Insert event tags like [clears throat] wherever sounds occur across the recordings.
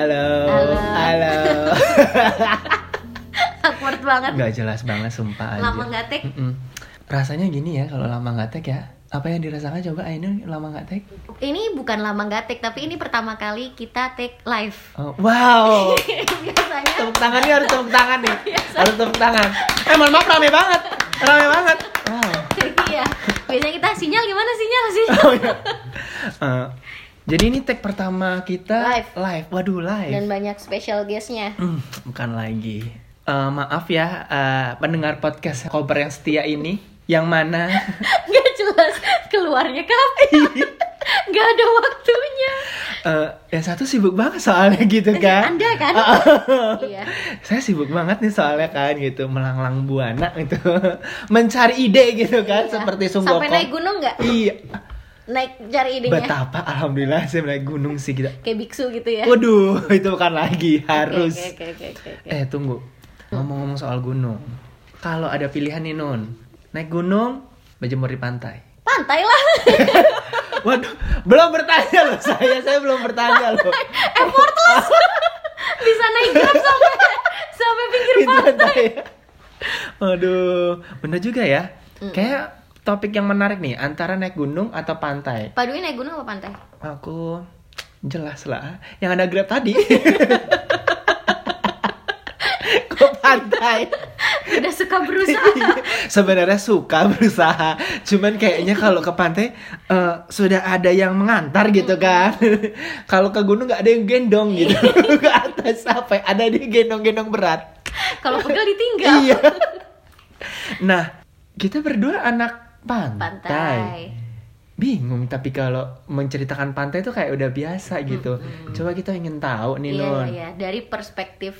Halo. Halo. Halo. [laughs] Awkward banget. Nggak jelas banget sumpah aja. Lama nggak take. Mm-mm. Rasanya gini ya kalau lama nggak take ya. Apa yang dirasakan coba Ainun lama nggak take? Ini bukan lama nggak take, tapi ini pertama kali kita take live. Oh, wow. [laughs] Biasanya tepuk tangan nih harus tepuk tangan nih. Harus tepuk tangan. Eh mohon maaf rame banget. Rame banget. Wow. [laughs] iya. Biasanya kita sinyal gimana sinyal sih? Oh iya. Eh, jadi ini tag pertama kita Live. live. Waduh live. Dan banyak special guestnya. Hmm, bukan lagi. Eh, maaf ya eh, pendengar podcast koper yang setia ini yang mana [laughs] Gak jelas keluarnya kapan. [laughs] Gak ada waktunya. eh, yang satu sibuk banget soalnya gitu kan. Anda kan? [laughs] iya. Saya sibuk banget nih soalnya kan gitu melanglang buana gitu mencari ide gitu kan Iya. seperti Sunggoko. Sampai naik gunung nggak? Iya. Naik cari idenya. Betapa alhamdulillah saya naik gunung sih kita. Kayak biksu gitu ya. Waduh, [laughs] itu bukan lagi harus. Oke, oke, oke. Eh tunggu, ngomong-ngomong soal gunung. Kalau ada pilihan nih Nun, naik gunung, berjemur di pantai. Pantai lah. [laughs] Waduh, belum bertanya loh saya, saya belum bertanya loh. Effortless. [laughs] Bisa naik grab sampai sampai pinggir pantai. Waduh, bener juga ya. Kayak topik yang menarik nih antara naik gunung atau pantai. Pak Dwi naik gunung apa pantai? Aku jelas lah, yang ada grab tadi. [laughs] Kok pantai? Udah suka berusaha. Sebenarnya suka berusaha, cuman kayaknya kalau ke pantai eh, sudah ada yang mengantar gitu kan. [laughs] kalau ke gunung nggak ada yang gendong gitu [laughs] ke atas apa? ya? Ada dia gendong-gendong berat. Kalau pegel ditinggal. iya. Nah, kita berdua anak pantai. Pantai. Bingung tapi kalau menceritakan pantai itu kayak udah biasa gitu. Coba kita ingin tahu nih Iya, Nun. iya, dari perspektif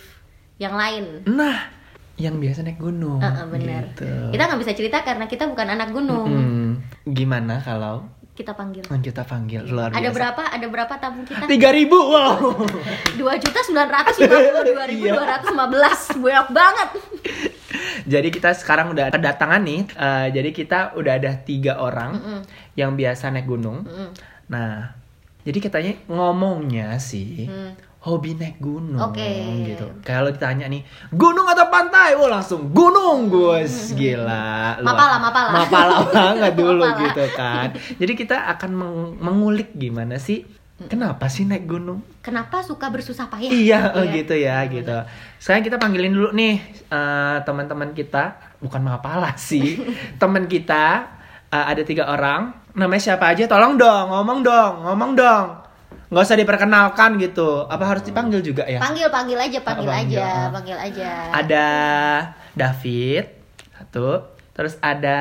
yang lain. Nah, yang biasa naik gunung. Heeh, benar. gitu. Kita nggak bisa cerita karena kita bukan anak gunung. Hmm, gimana kalau Kita panggil. kita panggil luar Ada biasa? berapa? Ada berapa tamu kita? Tiga ribu, wow. [laughs] Dua juta sembilan ratus lima puluh dua ribu dua ratus lima belas. Banyak banget. [laughs] jadi kita sekarang udah kedatangan nih. eh, jadi kita udah ada tiga orang Mm-mm. yang biasa naik gunung. Mm-mm. Nah, jadi katanya ngomongnya sih Hmm. hobi naik gunung Oke. gitu. Kalau ditanya nih, gunung atau pantai? Oh langsung gunung, Gus. Gila. Mapala, mapala. Mapala [laughs] banget dulu Mapala. gitu kan. Jadi kita akan meng- mengulik gimana sih kenapa sih naik gunung? Kenapa suka bersusah payah? Iya, oh Iya. gitu ya, gitu. Sekarang kita panggilin dulu nih eh, teman-teman kita, bukan mapala sih, [laughs] teman kita eh, ada tiga orang. Namanya siapa aja? Tolong dong, ngomong dong, ngomong dong. Nggak usah diperkenalkan gitu. Apa harus dipanggil juga ya? Panggil, panggil aja, panggil Oh, panggil, aja, ah. panggil aja. Ada David satu, terus ada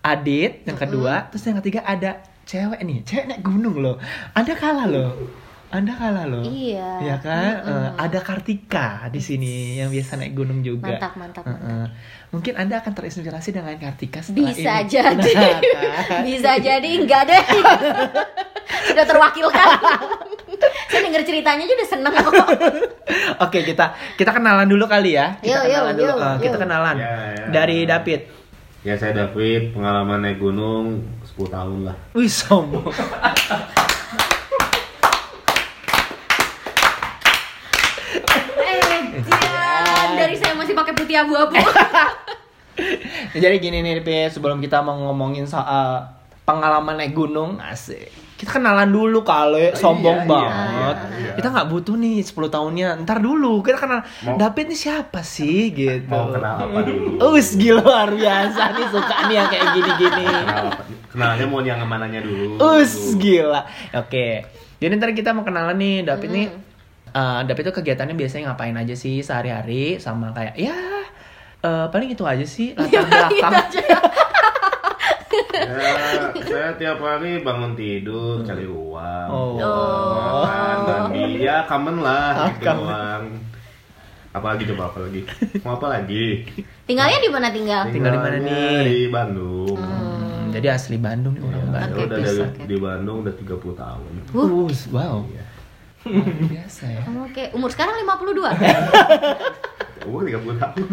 Adit yang kedua, terus yang ketiga ada cewek nih, cewek naik gunung loh. Anda kalah loh. Anda kalah loh. Iya. Ya kan? Mm-mm. Eh, ada Kartika di sini yang biasa naik gunung juga. Mantap, mantap, Eh, mantap. eh. Mungkin Anda akan terinspirasi dengan Kartika setelah Bisa ini. jadi. Nah, [laughs] kan? Bisa jadi enggak deh. [laughs] Sudah terwakilkan. [laughs] Saya denger ceritanya aja udah seneng kok. Oke, kita kita kenalan dulu kali ya. Kita yuk, kenalan dulu. yuk, Eh, kita yuk. kenalan. Ya, ya. Dari David. Ya saya David, pengalaman naik gunung 10 tahun lah. Wih, sombong. Eh, dari saya masih pakai putih abu-abu. [laughs] Jadi gini nih, Pip, sebelum kita mau ngomongin soal pengalaman naik gunung, asik. Kita kenalan dulu kali, sombong iya, banget. iya, iya. Kita nggak butuh nih 10 tahunnya. Ntar dulu, kita kenal Mau- David nih siapa sih gitu. Mau kenal apa dulu? Us gila luar biasa nih suka nih yang kayak gini-gini. Kenal apa? Kenalnya mau yang mananya dulu. Us gila. Oke. Jadi ntar kita mau kenalan nih David nih. eh, David tuh kegiatannya biasanya ngapain aja sih sehari-hari sama kayak ya eh, paling itu aja sih latar belakang. Ya, saya tiap hari bangun tidur cari uang. Oh. Makan, mandi, ya common lah Ah, gitu common. doang. Apalagi coba apa lagi? Mau apa lagi? Tinggalnya di mana tinggal? Tinggal di mana nih? Di Bandung. Hmm, jadi asli Bandung nih orang Ya, Bandung. udah dari di Bandung udah 30 tahun. Uh, wow. Iya. Biasa ya. Oke, umur sekarang 52. [laughs] Umur 30 tahun.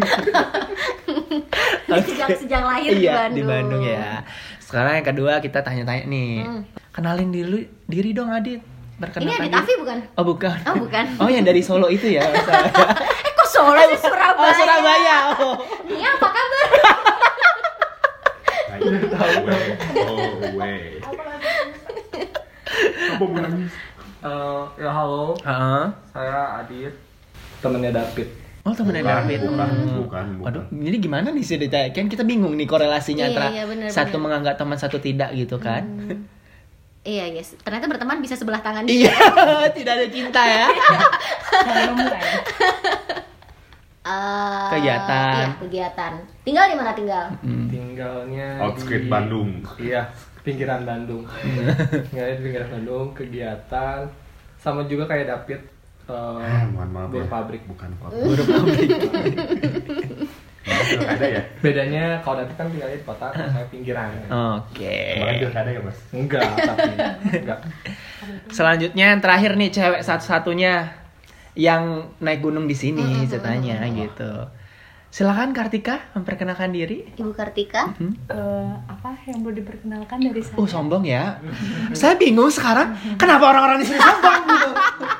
[laughs] sejak sejak lahir di iya, Bandung. di Bandung ya. Sekarang yang kedua kita tanya-tanya nih. Hmm. Kenalin diri diri dong Adit. perkenalkan Ini Adit. Afi bukan? Oh bukan. Oh, bukan. [laughs] Oh yang dari Solo itu ya. [laughs] Eh kok Solo sih [laughs] Surabaya? Oh Surabaya. Oh. Nia apa kabar? Oh, way. Apa? Eh, ya halo, Heeh. saya Adit, temennya David. Oh temennya Bukan, David. bukan, Hmm. bukan, bukan. Waduh, jadi gimana nih ceritanya? Kan kita bingung nih korelasinya Iya, antara iya, bener, satu bener. menganggap teman satu tidak gitu kan? Iya, yes. Ternyata berteman bisa sebelah tangan. Iya, [laughs] tidak ada cinta [laughs] ya. Eh, Kegiatan. Iya, kegiatan. Tinggal di mana tinggal? Hmm. Tinggalnya Outskirt di- Bandung. Iya, pinggiran Bandung. [laughs] Tinggalnya di pinggiran Bandung, kegiatan sama juga kayak David. Eh, Ah, mohon maaf buruh ya. pabrik. Bukan kok. [laughs] Buruh pabrik. ada ya? Bedanya kalau David kan tinggalnya di kota, kalau saya pinggiran. Oke. Kemarin pilkada ya mas? Enggak, tapi enggak. Selanjutnya yang terakhir nih cewek satu-satunya yang naik gunung di sini ceritanya gitu. Silakan Kartika memperkenalkan diri. Ibu Kartika. Eh, apa yang perlu diperkenalkan dari saya? Oh sombong ya. Saya bingung sekarang kenapa orang-orang di sini sombong gitu.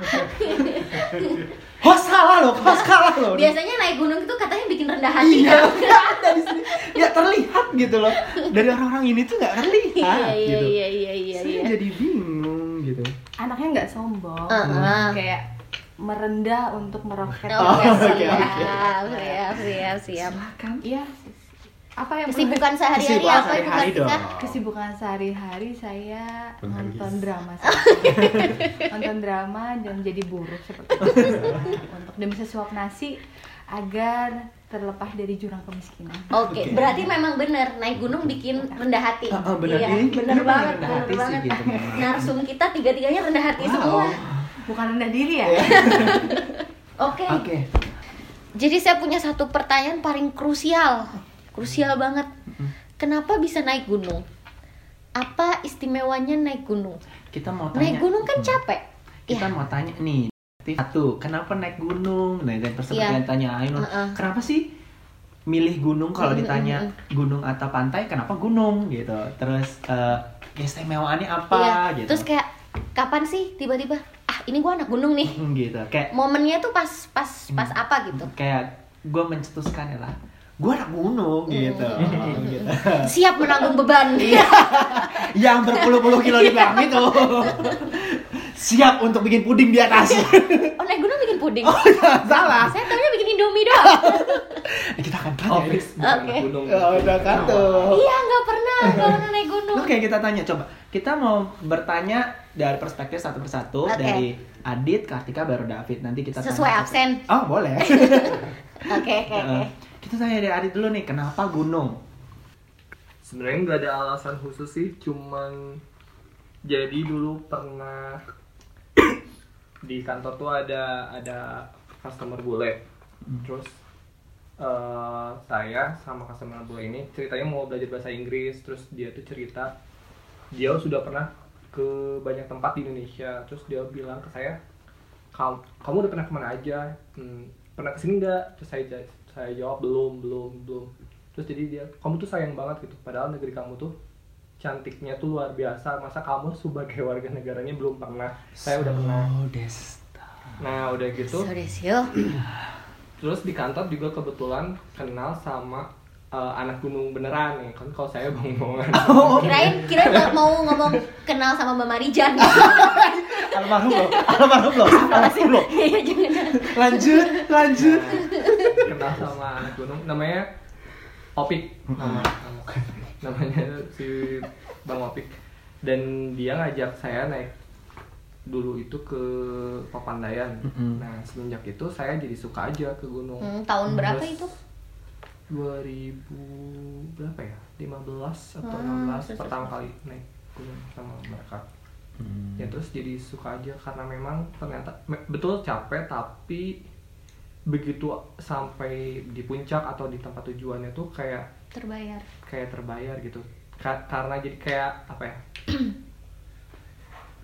[laughs] Host kalah loh, host kalah loh. Biasanya naik gunung itu katanya bikin rendah hati Iya, kan? [laughs] nggak ada di sini. Nggak terlihat gitu loh. Dari orang-orang ini tuh nggak terlihat Iya, iya, gitu. iya, iya, iya, Saya iya. jadi bingung gitu. Anaknya nggak sombong, Heeh. kayak merendah untuk meroket. Oh, [laughs] oke, siap, oke. siap, siap, siap. Iya. Apa yang Kesibukan sehari-hari Kesibukan apa sehari-hari Kartika? dong. kesibukan sehari-hari saya Menangis. nonton drama sih. [laughs] nonton drama dan jadi buruh seperti itu [laughs] untuk demi sesuap nasi agar terlepas dari jurang kemiskinan. Oke, berarti memang bener naik gunung bikin rendah hati. Oh, oh, bener. Iya, bener banget, rendah bener hati sih banget. gitu. Narsum kita tiga-tiganya rendah hati Wow. semua. Bukan rendah diri ya? [laughs] Oke. Oke. Jadi saya punya satu pertanyaan paling krusial. Krusial banget. Kenapa bisa naik gunung? Apa istimewanya naik gunung? Kita mau tanya. Naik gunung kan Hmm. capek. Kita Ya. mau tanya nih. Satu, kenapa naik gunung? Nah, dan yang tanya Ainun, Heeh. kenapa sih milih gunung kalau ditanya gunung atau pantai, kenapa gunung gitu? Terus eh keistimewaannya apa Iya. gitu? Terus kayak kapan sih tiba-tiba ah ini gua anak gunung nih. Hmm, gitu. Kayak Momennya tuh pas pas pas Hmm. apa gitu. kayak gue mencetuskan ya lah. Gue anak gunung gitu. gitu. [laughs] Siap menanggung beban. Iya. Yang berpuluh-puluh kilo di belakang itu. Siap untuk bikin puding di atas. oh naik gunung bikin puding. Salah. Saya taunya bikin indomie doang. [laughs] Kita akan tanya. Office Oke. bukan gunung. Oh, udah kan tuh. iya nggak pernah kalau naik gunung. Oke, kita tanya coba. Kita mau bertanya dari perspektif satu persatu Oke. dari Adit, Kartika, baru David. Nanti kita Sesuai tanya. absen. Oh, boleh. [laughs] Oke oke oke. Kita tanya dari Adit dulu nih, kenapa gunung? Sebenarnya nggak ada alasan khusus sih, cuman jadi dulu pernah [coughs] di kantor tuh ada ada customer bule, terus eh, saya sama customer bule ini ceritanya mau belajar bahasa Inggris, terus dia tuh cerita dia sudah pernah ke banyak tempat di Indonesia, terus dia bilang ke saya, kamu kamu udah pernah ke mana aja? Hmm, pernah ke sini nggak? Terus saya saya jawab belum belum belum. Terus jadi dia, kamu tuh sayang banget gitu. Padahal negeri kamu tuh cantiknya tuh luar biasa. Masa kamu [laughs] sebagai warga negaranya belum pernah? Saya udah pernah. Oh, Desta. Nah udah gitu. So. [clears throat] Terus di kantor juga kebetulan kenal sama eh, anak gunung beneran ya kan. Kalau saya [laughs] bohong-bohongan. Kirain kirain nggak mau ngomong kenal sama Mbak Marijan. Almarhum loh, almarhum loh, almarhum loh. Iya jangan. Lanjut, lanjut. Nah, kenal sama anak gunung namanya Opik. Nama, nama- namanya si Bang Opik. Dan dia ngajak saya naik dulu itu ke Papandayan. Nah semenjak itu saya jadi suka aja ke gunung. Hmm, tahun berapa Terus itu? 2000 berapa ya? 15 atau Ah, 16 terus, pertama kali naik gunung sama mereka. Hmm. ya terus jadi suka aja karena memang ternyata me- betul capek tapi begitu sampai di puncak atau di tempat tujuannya tuh kayak Terbayar. kayak terbayar gitu Ka- karena jadi kayak apa ya [clears throat]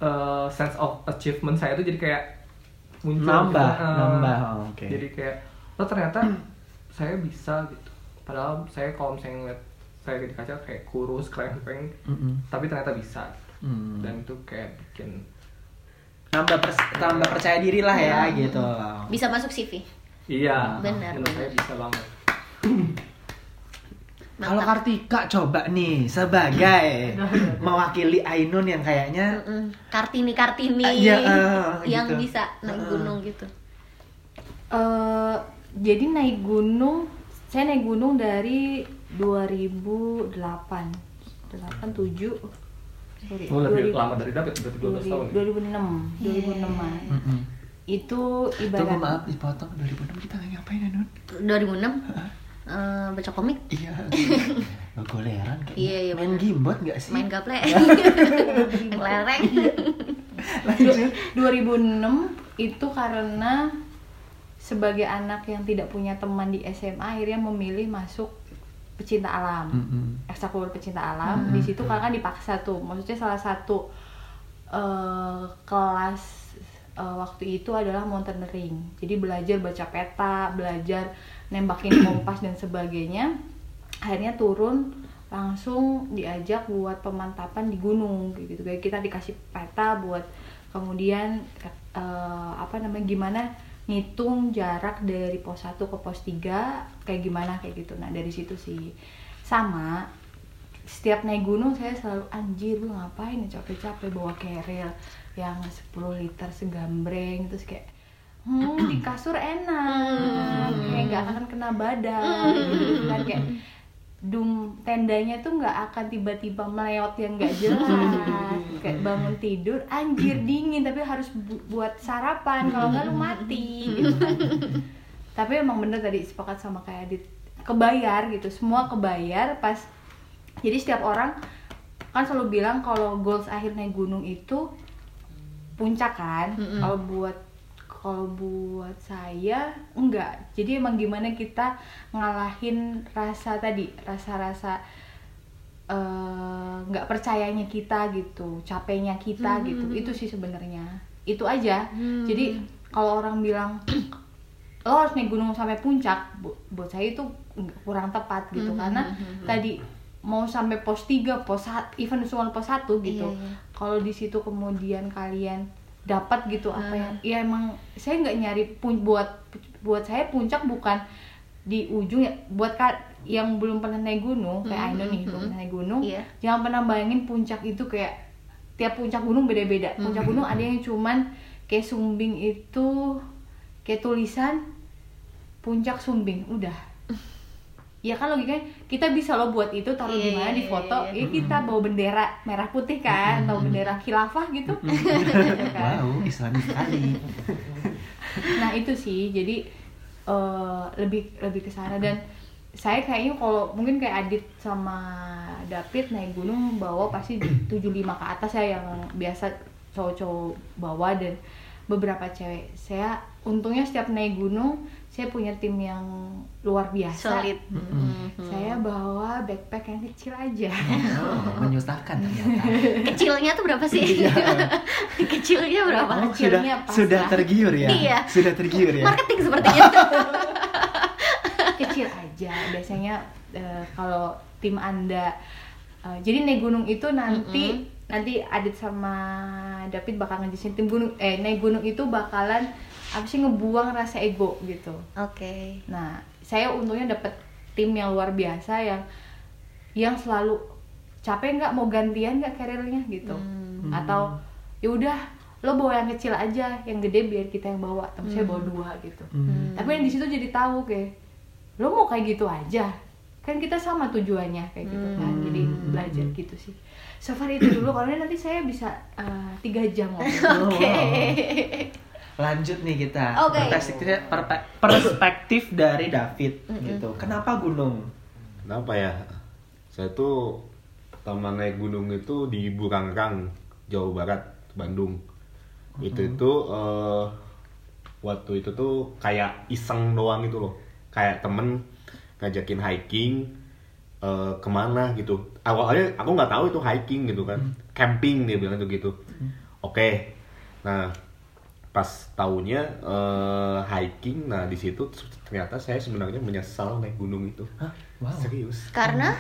eh, sense of achievement saya tuh jadi kayak muncul Nambah, gitu. Eh, nambah. Oh, oke. jadi kayak oh ternyata [clears throat] saya bisa gitu padahal saya kalau misalnya ngeliat saya di kaca kayak kurus krempeng Mm-mm. tapi ternyata bisa Hmm. dan itu kayak bikin nambah pers- tambah percaya diri lah ya gitu Bisa masuk CV. Iya. Benar, Menurut saya bisa banget. kalau Kartika coba nih sebagai [laughs] mewakili Ainun yang kayaknya Mm-mm. Kartini Kartini Iya, eh, yang gitu. bisa naik gunung gitu. Eh, jadi naik gunung, saya naik gunung dari 2008, 8, 7, sorry, Oh, lebih 2000 lama dari David, berarti 12 tahun. 2006, 2006an. Mm-mm. Itu Tunggu ibarat maaf dipotong 2006 kita lagi ngapain Ainun? 2006 eh, baca komik, Iya. [laughs] Goleran kayak Iya, iya, main gimbot gak sih? main gaple, yang [laughs] lereng. Lanjut. 2006 itu karena sebagai anak yang tidak punya teman di SMA akhirnya memilih masuk pecinta alam. Mm-mm. ekstrakurikuler pecinta alam di situ kakak dipaksa tuh maksudnya salah satu eh, kelas eh, waktu itu adalah mountaineering. Jadi belajar baca peta belajar nembakin [clears throat] kompas dan sebagainya. Akhirnya turun langsung diajak buat pemantapan di gunung gitu. Kayak kita dikasih peta buat kemudian eh, apa namanya gimana ngitung jarak dari pos 1 ke pos 3 kayak gimana kayak gitu. Nah dari situ sih. Sama setiap naik gunung saya selalu anjir gue ngapain? Capek-capek bawa keril yang 10 liter segambreng terus kayak hmm di kasur enak. Kayak nggak akan kena badan. Gitu kan kayak dum tendanya tuh nggak akan tiba-tiba meleot yang nggak jelas. Kayak bangun tidur anjir dingin tapi harus bu- buat sarapan. Kalau nggak lu mati gitu kan. Tapi emang bener tadi sepakat sama kayak Adit. Kebayar gitu. Semua kebayar pas jadi setiap orang kan selalu bilang kalau goals akhir naik gunung itu puncak kan Mm-mm. kalau buat kalau buat saya enggak jadi emang gimana kita ngalahin rasa tadi rasa-rasa eh, nggak percayanya kita gitu capeknya kita Hmm. gitu itu sih sebenarnya itu aja Hmm. jadi kalau orang bilang [clears throat] lo harus naik gunung sampai puncak bu- buat saya itu kurang tepat gitu Hmm, karena hmm, hmm, hmm. tadi mau sampai pos 3, pos 1, even cuma pos 1 gitu. Iya, iya. Kalau di situ kemudian kalian dapat gitu apa Hmm. yang ya emang saya nggak nyari pun buat buat saya puncak bukan di ujung ya buat ka- yang belum pernah naik gunung kayak Hmm, Aino nih hmm, belum hmm. pernah naik gunung Iya. jangan pernah bayangin puncak itu kayak tiap puncak gunung beda-beda puncak Hmm. gunung ada yang cuman kayak sumbing itu kayak tulisan puncak sumbing udah ya kan logikanya? Kita bisa loh buat itu taruh Iya, di mana? iya, di iya, foto iya. ya kita bawa bendera merah putih kan atau bendera khilafah gitu. [laughs] Gitu kan. Wow, Islami sekali. nah itu sih. Jadi eh, lebih lebih ke sana. Dan saya kayaknya kalau mungkin kayak Adit sama David naik gunung bawa pasti 75 ke atas ya yang biasa cowok-cowok bawa. Dan beberapa cewek. Saya untungnya setiap naik gunung saya punya tim yang luar biasa solid Mhm. saya bawa backpack yang kecil aja Oh, menyusahkan ternyata. [laughs] kecilnya tuh berapa sih [laughs] kecilnya berapa Oh, sudah Kecilnya pas sudah lah. tergiur ya. Iya. Sudah tergiur ya. marketing sepertinya [laughs] kecil aja biasanya eh, kalau tim anda eh, jadi naik gunung itu nanti nanti Adit sama David bakal ngejelasin tim gunung eh naik gunung itu bakalan apa sih ngebuang rasa ego gitu oke nah saya untungnya dapet tim yang luar biasa yang yang selalu capek nggak mau gantian nggak karirnya gitu. Hmm. atau ya udah lo bawa yang kecil aja yang gede biar kita yang bawa. Tapi saya bawa dua gitu. Hmm. tapi yang di situ jadi tahu kayak lo mau kayak gitu aja. Kan kita sama tujuannya kayak gitu kan Hmm. jadi belajar gitu sih. So far itu dulu kalau nanti saya bisa eh, tiga jam ngobrol [clears throat] oke Lanjut nih kita. Oke. Perspektifnya perspektif dari David gitu. Kenapa gunung? Kenapa ya? Saya tuh pertama naik gunung itu di Burangkang, Jawa Barat, Bandung. Itu itu eh, waktu itu tuh kayak iseng doang gitu loh. Kayak temen ngajakin hiking eh, ke mana gitu. Awalnya aku nggak tahu itu hiking gitu kan, camping dia bilang tuh gitu. Oke, nah pas tahunya eh, hiking, nah di situ ternyata saya sebenarnya menyesal naik gunung itu. Hah? Wow. Serius. karena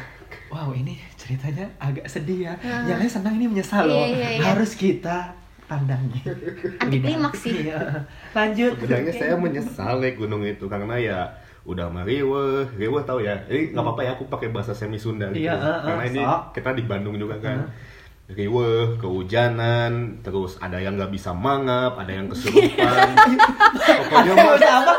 Wow, ini ceritanya agak sedih ya. Yang lain senang ini menyesal loh. Iya, iya, iya. Harus kita pandangnya? Anti klimaks sih. Iya. Lanjut. Sebenarnya saya menyesal naik gunung itu karena ya udah mah riweh, riweh tahu ya. Ini nggak apa-apa ya aku pakai bahasa semi Sunda gitu. Iya, eh, eh, karena ini sok. kita di Bandung juga kan. Riweh, kehujanan, terus ada yang nggak bisa mangap, ada yang kesurupan. [laughs] Pokoknya mah apa?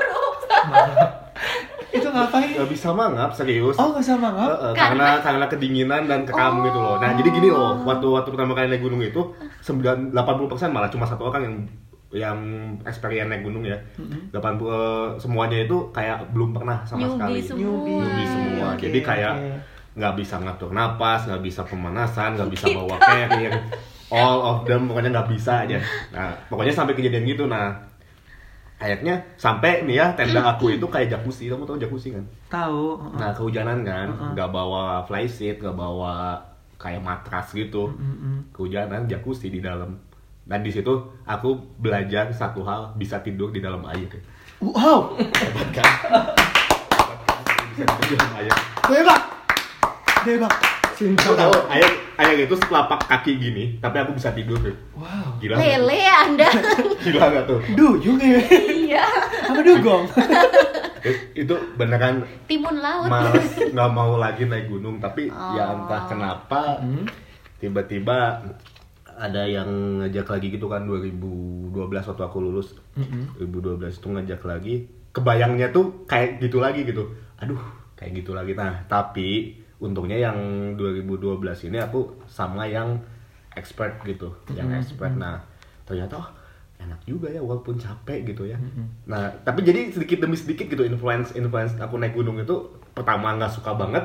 Itu ngapain? nggak bisa mangap serius. Oh, nggak sama Eh, ngap? eh, karena karena kedinginan dan kekam gitu loh. Nah, jadi gini loh, waktu waktu pertama kali naik gunung itu 9 80% malah cuma satu orang yang yang experience naik gunung ya. 80 eh, semuanya itu kayak belum pernah sama Newbie sekali. semua. Newbie semua. Oke, Jadi kayak oke. Nggak bisa ngatur napas, nggak bisa pemanasan, nggak bisa bawa carrier. All of them pokoknya nggak bisa aja. Nah, pokoknya sampai kejadian gitu. Nah, akhirnya sampai nih ya tenda aku itu kayak jacuzzi. Kamu tahu jacuzzi kan? Tahu. Nah kehujanan kan, nggak bawa flysheet, nggak bawa kayak matras gitu. Kehujanan, jacuzzi di dalam. Dan di situ aku belajar satu hal bisa tidur di dalam air. Wow, Hebat kan? bisa tidur di dalam air. hebat. Hebat. Kamu tahu air air itu setelapak kaki gini, tapi aku bisa tidur. Wow. Gila. Lele Anda. [laughs] Gila nggak tuh? Duyung ya. iya. Apa dugong? [laughs] Itu beneran Timun laut. males [laughs] nggak mau lagi naik gunung tapi ya Oh. entah kenapa Hmm. tiba-tiba ada yang ngajak lagi gitu kan 2012 waktu aku lulus Mm-mm. 2012 itu ngajak lagi kebayangnya tuh kayak gitu lagi gitu aduh kayak gitu lagi nah tapi untungnya yang 2012 ini aku sama yang expert gitu yang expert. Nah ternyata oh enak juga ya walaupun capek gitu ya. Nah tapi jadi sedikit demi sedikit gitu influence influence aku naik gunung itu pertama nggak suka banget.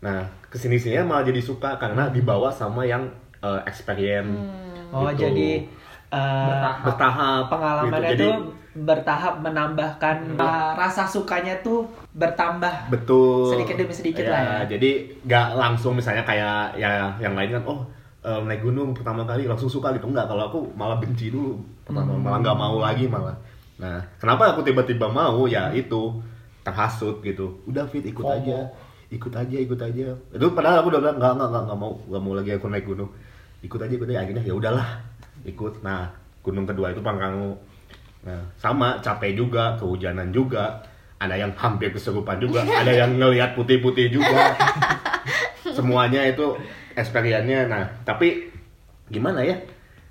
Nah ke sini sininya malah jadi suka karena dibawa sama yang eh, experience Oh, gitu. jadi eh, Bertahap. bertahap. pengalamannya gitu. Jadi, tuh bertahap menambahkan uh, rasa sukanya tuh bertambah. betul. Sedikit demi sedikit Ya, lah ya. jadi nggak langsung misalnya kayak ya yang lain kan oh eh, naik gunung pertama kali langsung suka gitu. Enggak kalau aku malah benci dulu pertama Hmm. malah nggak mau lagi malah. Nah kenapa aku tiba-tiba mau? Ya itu terhasut gitu. Udah fit ikut FOMO. aja. Ikut aja ikut aja. Itu padahal aku udah bilang nggak nggak nggak nggak mau nggak mau lagi aku naik gunung. Ikut aja ikut aja. Akhirnya ya udahlah ikut. Nah gunung kedua itu Pangrango nah sama capek juga kehujanan juga. Ada yang hampir kesurupan juga [laughs] ada yang ngelihat putih-putih juga. [laughs] Semuanya itu experience-nya. Nah tapi gimana ya?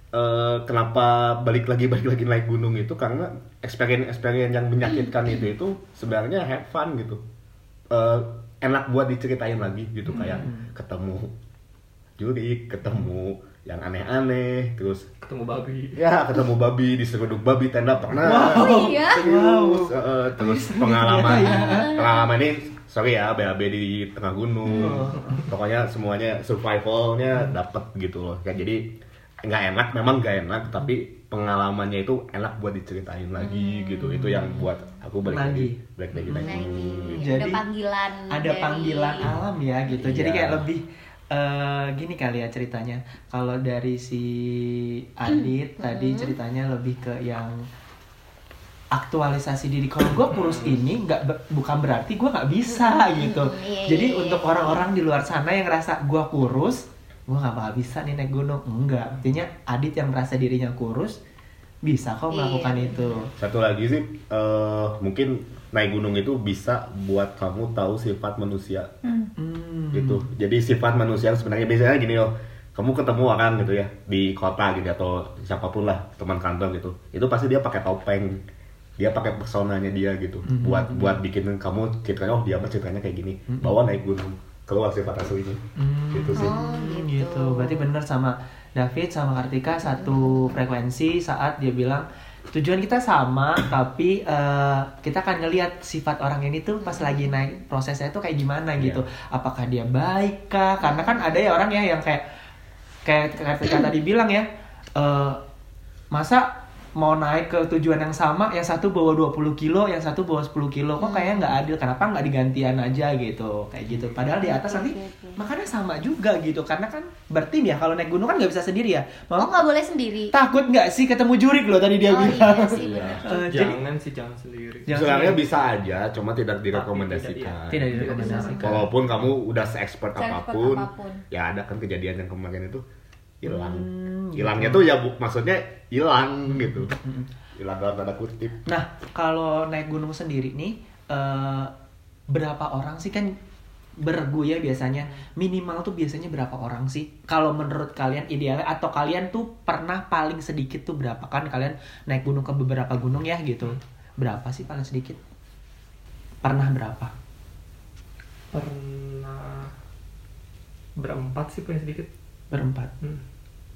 Eh, kenapa balik lagi balik lagi naik gunung itu? Karena experience experience yang menyakitkan itu itu sebenarnya have fun gitu. Eh, enak buat diceritain lagi gitu kayak ketemu jurik ketemu yang aneh-aneh terus ketemu babi. Ya ketemu babi diseruduk babi tenda pernah. Oh, iya. Serius, eh, eh, terus pengalaman. Pengalaman ini sorry ya BAB di tengah gunung. Pokoknya semuanya survivalnya dapet gitu loh. Kan jadi nggak enak memang nggak enak tapi pengalamannya itu enak buat diceritain lagi gitu. Itu yang buat aku balik lagi. Lagi. balik lagi naik Lagi. gunung Jadi, ada panggilan. Ada dari- panggilan alam ya gitu. Jadi Iya. kayak lebih eh, gini kali ya ceritanya. Kalau dari si Adit tadi ceritanya lebih ke yang aktualisasi diri. Kalau gue kurus ini nggak be- bukan berarti gue nggak bisa gitu. iya, Jadi iya, untuk iya. orang-orang di luar sana yang rasa gue kurus, gue nggak bakal bisa nih naik gunung. Enggak. Artinya Adit yang merasa dirinya kurus bisa kok melakukan Iya. itu. satu lagi sih eh, mungkin naik gunung itu bisa buat kamu tahu sifat manusia Hmm. gitu jadi sifat manusia sebenarnya biasanya gini loh kamu ketemu orang gitu ya di kota gitu atau siapa pun lah teman kantor gitu itu pasti dia pakai topeng dia pakai personanya dia gitu Mhm. buat buat bikin kamu ceritanya oh dia mah ceritanya kayak gini bawa naik gunung keluar sifat aslinya Hmm. gitu sih Oh, Hmm, gitu. gitu. Berarti bener sama David sama Kartika satu frekuensi saat dia bilang tujuan kita sama tapi eh, kita akan ngelihat sifat orang ini tuh pas lagi naik prosesnya tuh kayak gimana Iya. gitu. Apakah dia baik kah? Karena kan ada ya orang ya yang kayak kayak Kartika tadi bilang ya eh, masa mau naik ke tujuan yang sama yang satu bawa 20 kilo yang satu bawa 10 kilo kok kayaknya nggak adil? Kenapa nggak digantian aja gitu? Kayak gitu. Padahal di atas nanti makanya sama juga gitu. Karena kan bertim ya kalau naik gunung kan nggak bisa sendiri ya. Oh Mama nggak boleh sendiri. takut nggak sih ketemu jurik loh tadi dia Oh, bilang. iya sih, Iya. benar. Eh, jadi jangan sih jangan sendiri. Jangan sebenarnya bisa aja cuma tidak direkomendasikan. tidak direkomendasikan. walaupun kamu udah se-expert Se-expert apa pun, apa pun. ya ada kan kejadian yang kemarin itu hilang. Hmm, hilangnya gitu. tuh ya bu, maksudnya hilang gitu. hilang dalam tanda kutip. Nah, kalau naik gunung sendiri nih, eh, berapa orang sih? Kan bergu ya biasanya. Minimal tuh biasanya berapa orang sih? Kalau menurut kalian idealnya atau kalian tuh pernah paling sedikit tuh berapa? Kan kalian naik gunung ke beberapa gunung ya gitu. Berapa sih paling sedikit? Pernah berapa? Pernah berempat sih paling sedikit berempat. Hmm.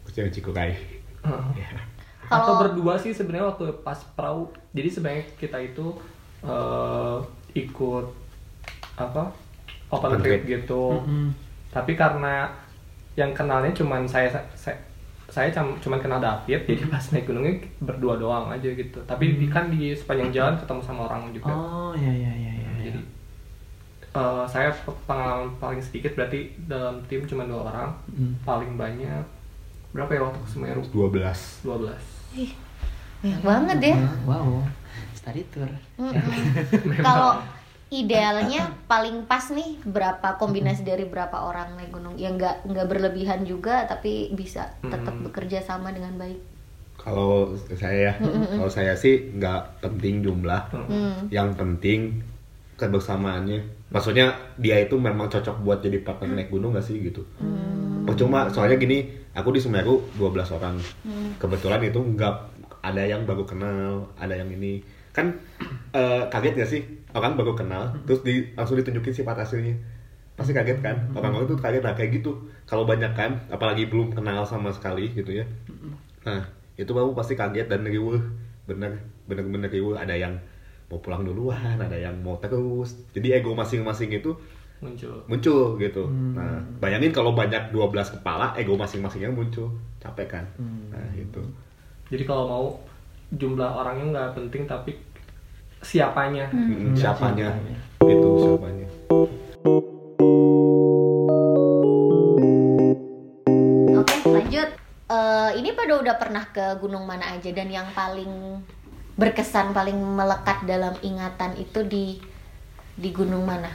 Kucing cikukai atau Kalau- berdua sih sebenarnya waktu pas perahu. Jadi sebenarnya kita itu eh, ikut apa open trip gitu. Mm-mm. tapi karena yang kenalnya cuman saya saya, saya cuman kenal David jadi pas naik gunungnya berdua doang aja gitu. Tapi di, kan di sepanjang jalan ketemu sama orang juga. Oh ya ya ya ya, ya. Eh, saya pe- pengalaman paling sedikit berarti dalam tim cuma dua orang Mm. paling banyak berapa ya waktu ke Semeru 12 12 Ih, banyak banget ya. wow study tour Mm-mm. [laughs] Kalau idealnya paling pas nih berapa kombinasi dari berapa orang naik gunung yang nggak nggak berlebihan juga tapi bisa tetap Hmm. bekerja sama dengan baik. kalau saya ya kalau saya sih nggak penting jumlah Hmm. yang penting kebersamaannya maksudnya dia itu memang cocok buat jadi partner naik gunung gak sih gitu? Percuma soalnya gini aku di Semeru 12 orang. Kebetulan itu nggak ada yang baru kenal ada yang ini. Kan eh, kaget gak sih? Orang baru kenal terus di, langsung ditunjukin sifat aslinya. Pasti kaget kan? Orang-orang tuh kaget lah kayak gitu. Kalau banyak kan apalagi belum kenal sama sekali gitu ya. Nah itu baru pasti kaget dan riuh. Bener bener bener riuh. Ada yang mau pulang duluan ada yang mau terus jadi ego masing-masing itu muncul muncul gitu. Nah, bayangin kalau banyak 12 kepala, ego masing-masingnya muncul. Capek kan? Nah, itu. jadi kalau mau jumlah orangnya nggak penting tapi siapanya Mm, Iya, siapanya. siapanya. Itu siapanya. Oke lanjut. Eh, ini pada udah pernah ke gunung mana aja dan yang paling berkesan paling melekat dalam ingatan itu di di gunung mana?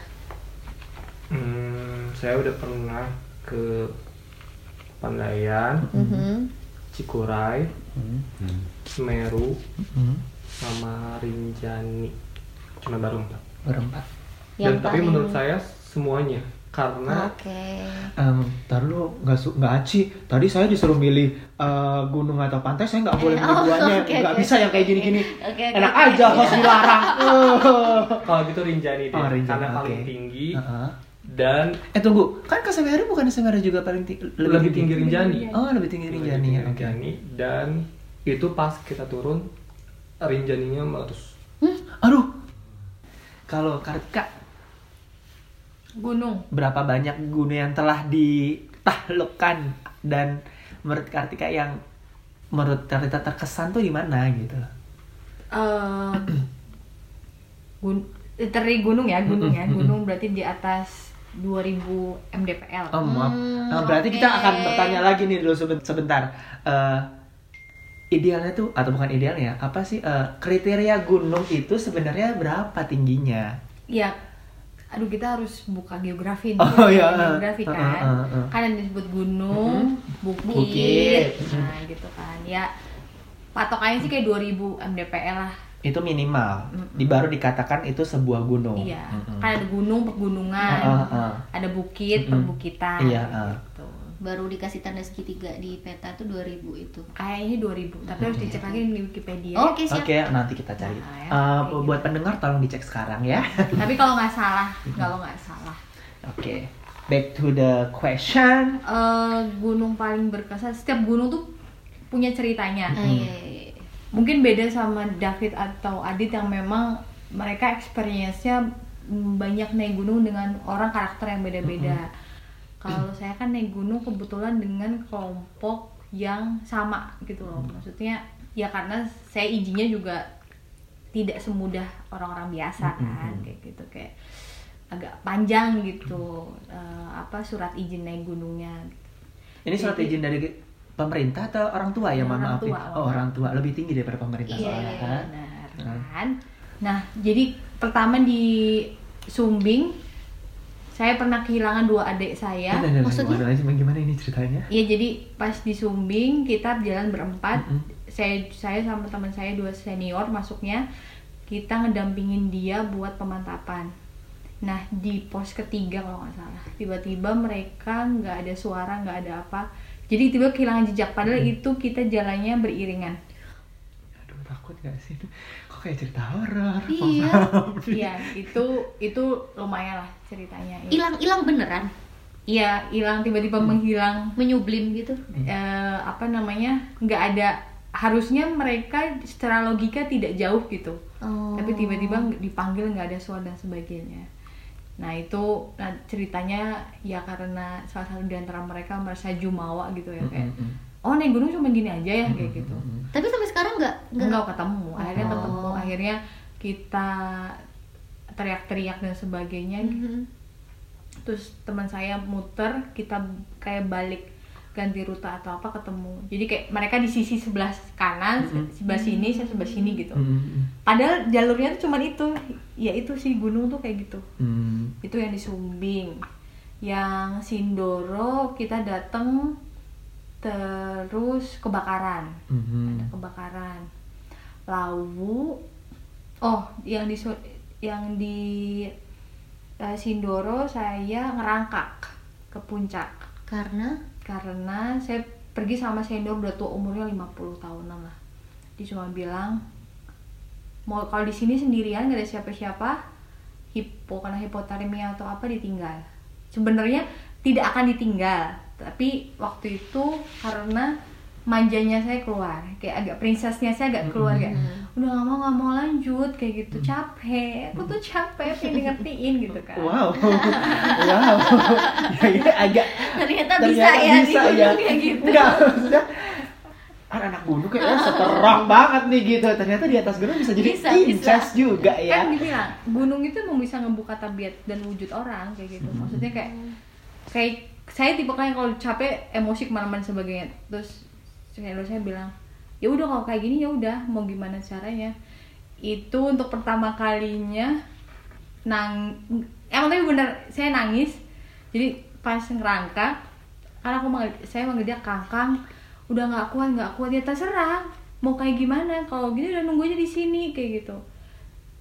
Hmm, saya udah pernah ke Pandayan, Mhm. Cikuray, Hmm. Semeru, Hmm. sama Rinjani. Cuma baru empat. berempat Dan Yang tapi paling- menurut saya semuanya karena Oke. Em, tar lu nggak su nggak aci. Tadi saya disuruh milih eh, gunung atau pantai, saya nggak boleh Eh, milih oh, duanya. Nggak oke. bisa yang kayak gini-gini. Oke, oke, Enak oke. aja harus dilarang. Eh. [laughs] kalau gitu Rinjani deh, Oh, Rinjani, karena paling oke. tinggi Heeh. dan Eh tunggu, kan ke Semeru bukan Semeru juga paling tinggi, lebih tinggi Rinjani. Oh lebih tinggi Lebih Rinjani tinggi ya. Oke. Rinjani dan itu pas kita turun Rinjaninya meletus. Aduh. Kalau Kartika Gunung. berapa banyak gunung yang telah ditaklukkan dan menurut Kartika yang menurut Kartika terkesan tuh di mana gitu? eh gun terdiri gunung ya gunung ya gunung berarti di atas 2000 mdpl Oh maaf. Hmm, Nah, berarti kita akan bertanya lagi nih dulu seben- sebentar. Eh, idealnya tuh atau bukan idealnya apa sih eh, kriteria gunung itu sebenarnya berapa tingginya? ya aduh kita harus buka geografi nih Oh, iya. geografi kan uh, uh, uh. kan yang disebut gunung bukit, Bukit. nah gitu kan ya patokannya sih kayak 2000 mdpl lah Itu minimal. Di baru dikatakan itu sebuah gunung. iya Mm-mm. kan ada gunung pegunungan Uh, uh, uh. ada bukit Mm-mm. perbukitan Iya, uh. Baru dikasih tanda segitiga di peta tuh 2000 itu. kayaknya 2000 tapi harus dicek lagi di Wikipedia Oke, siap. Oke, nanti kita cari. Nah, ya, Eh, kayak buat pendengar tolong dicek sekarang ya. [laughs] tapi kalau nggak salah kalau nggak salah Oke. Back to the question. eh, gunung paling berkesan setiap gunung tuh punya ceritanya iya. mungkin beda sama David atau Adit yang memang mereka experience-nya banyak naik gunung dengan orang karakter yang beda-beda kalau saya kan naik gunung kebetulan dengan kelompok yang sama gitu loh. Maksudnya ya karena saya izinnya juga tidak semudah orang-orang biasa kan kayak gitu. Kayak agak panjang gitu eh, apa surat izin naik gunungnya. Ini surat Jadi- izin dari pemerintah atau orang tua? Ya, mohon Orang maaf ya? tua, Oh, orang tua. lebih tinggi daripada pemerintah Iya, soalnya kan. benar Hmm. kan? Nah jadi pertama di Sumbing saya pernah kehilangan dua adik saya Nah, nah, nah, maksudnya? gimana, ini ceritanya? Iya jadi pas di Sumbing kita jalan berempat, Mm-mm. saya saya sama teman saya dua senior masuknya kita ngedampingin dia buat pemantapan. Nah di pos ketiga kalau nggak salah, tiba-tiba mereka nggak ada suara nggak ada apa, jadi tiba kehilangan jejak. Padahal itu kita jalannya beriringan. Aduh takut gak sih? Kok kayak cerita horor? Iya. Iya itu itu lumayan lah ceritanya. hilang hilang beneran Iya hilang tiba-tiba menghilang menyublim gitu eh, apa namanya nggak ada harusnya mereka secara logika tidak jauh gitu oh. tapi tiba-tiba dipanggil nggak ada suara dan sebagainya nah itu nah, ceritanya ya karena salah satu di antara mereka merasa jumawa gitu ya kayak Mm-mm. oh naik gunung cuma gini aja ya kayak gitu tapi sampai sekarang nggak nggak ketemu akhirnya Oh. ketemu akhirnya kita teriak-teriak dan sebagainya. Mhm. terus teman saya muter kita kayak balik ganti rute atau apa ketemu. Jadi kayak mereka di sisi sebelah kanan sebelah sini saya sebelah sini gitu. Mm-mm. padahal jalurnya tuh cuman itu. Ya itu sih gunung tuh kayak gitu. Mm. itu yang di Sumbing. Yang Sindoro kita dateng terus kebakaran. Mhm. ada kebakaran. Lawu oh yang di yang di eh, Sindoro saya ngerangkak ke puncak. Karena? Karena saya pergi sama senior udah tua umurnya 50 tahunan lah. Dia cuma bilang mau kalau di sini sendirian gak ada siapa-siapa hipo karena hipotermia atau apa ditinggal. Sebenarnya tidak akan ditinggal tapi waktu itu karena manjanya saya keluar. Kayak agak princessnya saya agak keluar kayak udah gak mau gak mau lanjut kayak gitu. Capek aku tuh capek pengen ngertiin gitu kan. Wow, wow, ya, ya, agak ternyata, bisa ternyata ya bisa ya. kayak gitu. Enggak, maksudnya anak gunung kayaknya [laughs] seterang banget nih gitu. Ternyata di atas gunung bisa jadi Bisa, princess bisa. juga ya. kan dibilang gunung itu emang bisa ngebuka tabiat dan wujud orang kayak gitu. Maksudnya kayak kayak saya tipe kan kalau capek emosi ke mana-mana sebagainya terus senior saya bilang ya udah kalau kayak gini ya udah mau gimana caranya? Itu untuk pertama kalinya nang emang tapi bener saya nangis. Jadi pas ngerangkak karena aku manggil, saya manggil dia kakang udah nggak kuat nggak kuat. Ya terserah mau kayak gimana kalau gini udah nunggu aja di sini kayak gitu.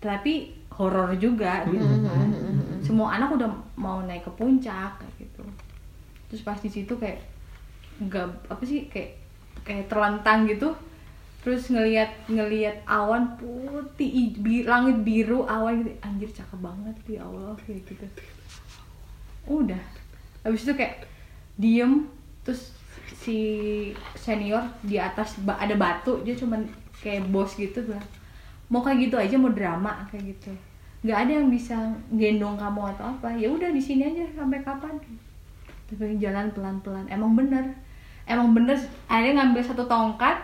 Tapi horor juga gitu kan. Semua anak udah mau naik ke puncak kayak gitu. Terus pas di situ kayak nggak apa sih kayak kayak terlentang gitu. Terus ngelihat ngelihat awan putih bi- langit biru awan gitu. Anjir cakep banget ya Allah kayak gitu. Udah. Habis itu kayak diem terus si senior di atas ada batu dia cuman kayak bos gitu bilang mau kayak gitu aja mau drama kayak gitu. Nggak ada yang bisa gendong kamu atau apa. Ya udah di sini aja sampai kapan? Tapi jalan pelan pelan emang bener emang bener akhirnya ngambil satu tongkat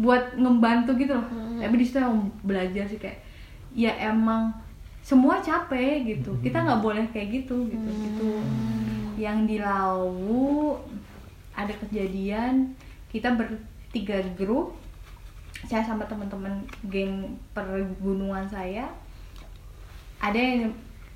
buat ngebantu gitu loh. Tapi di situ emang belajar sih kayak ya emang semua capek gitu. Kita nggak boleh kayak gitu gitu gitu. Yang di Lawu ada kejadian kita bertiga grup saya sama teman-teman geng pergunungan saya ada yang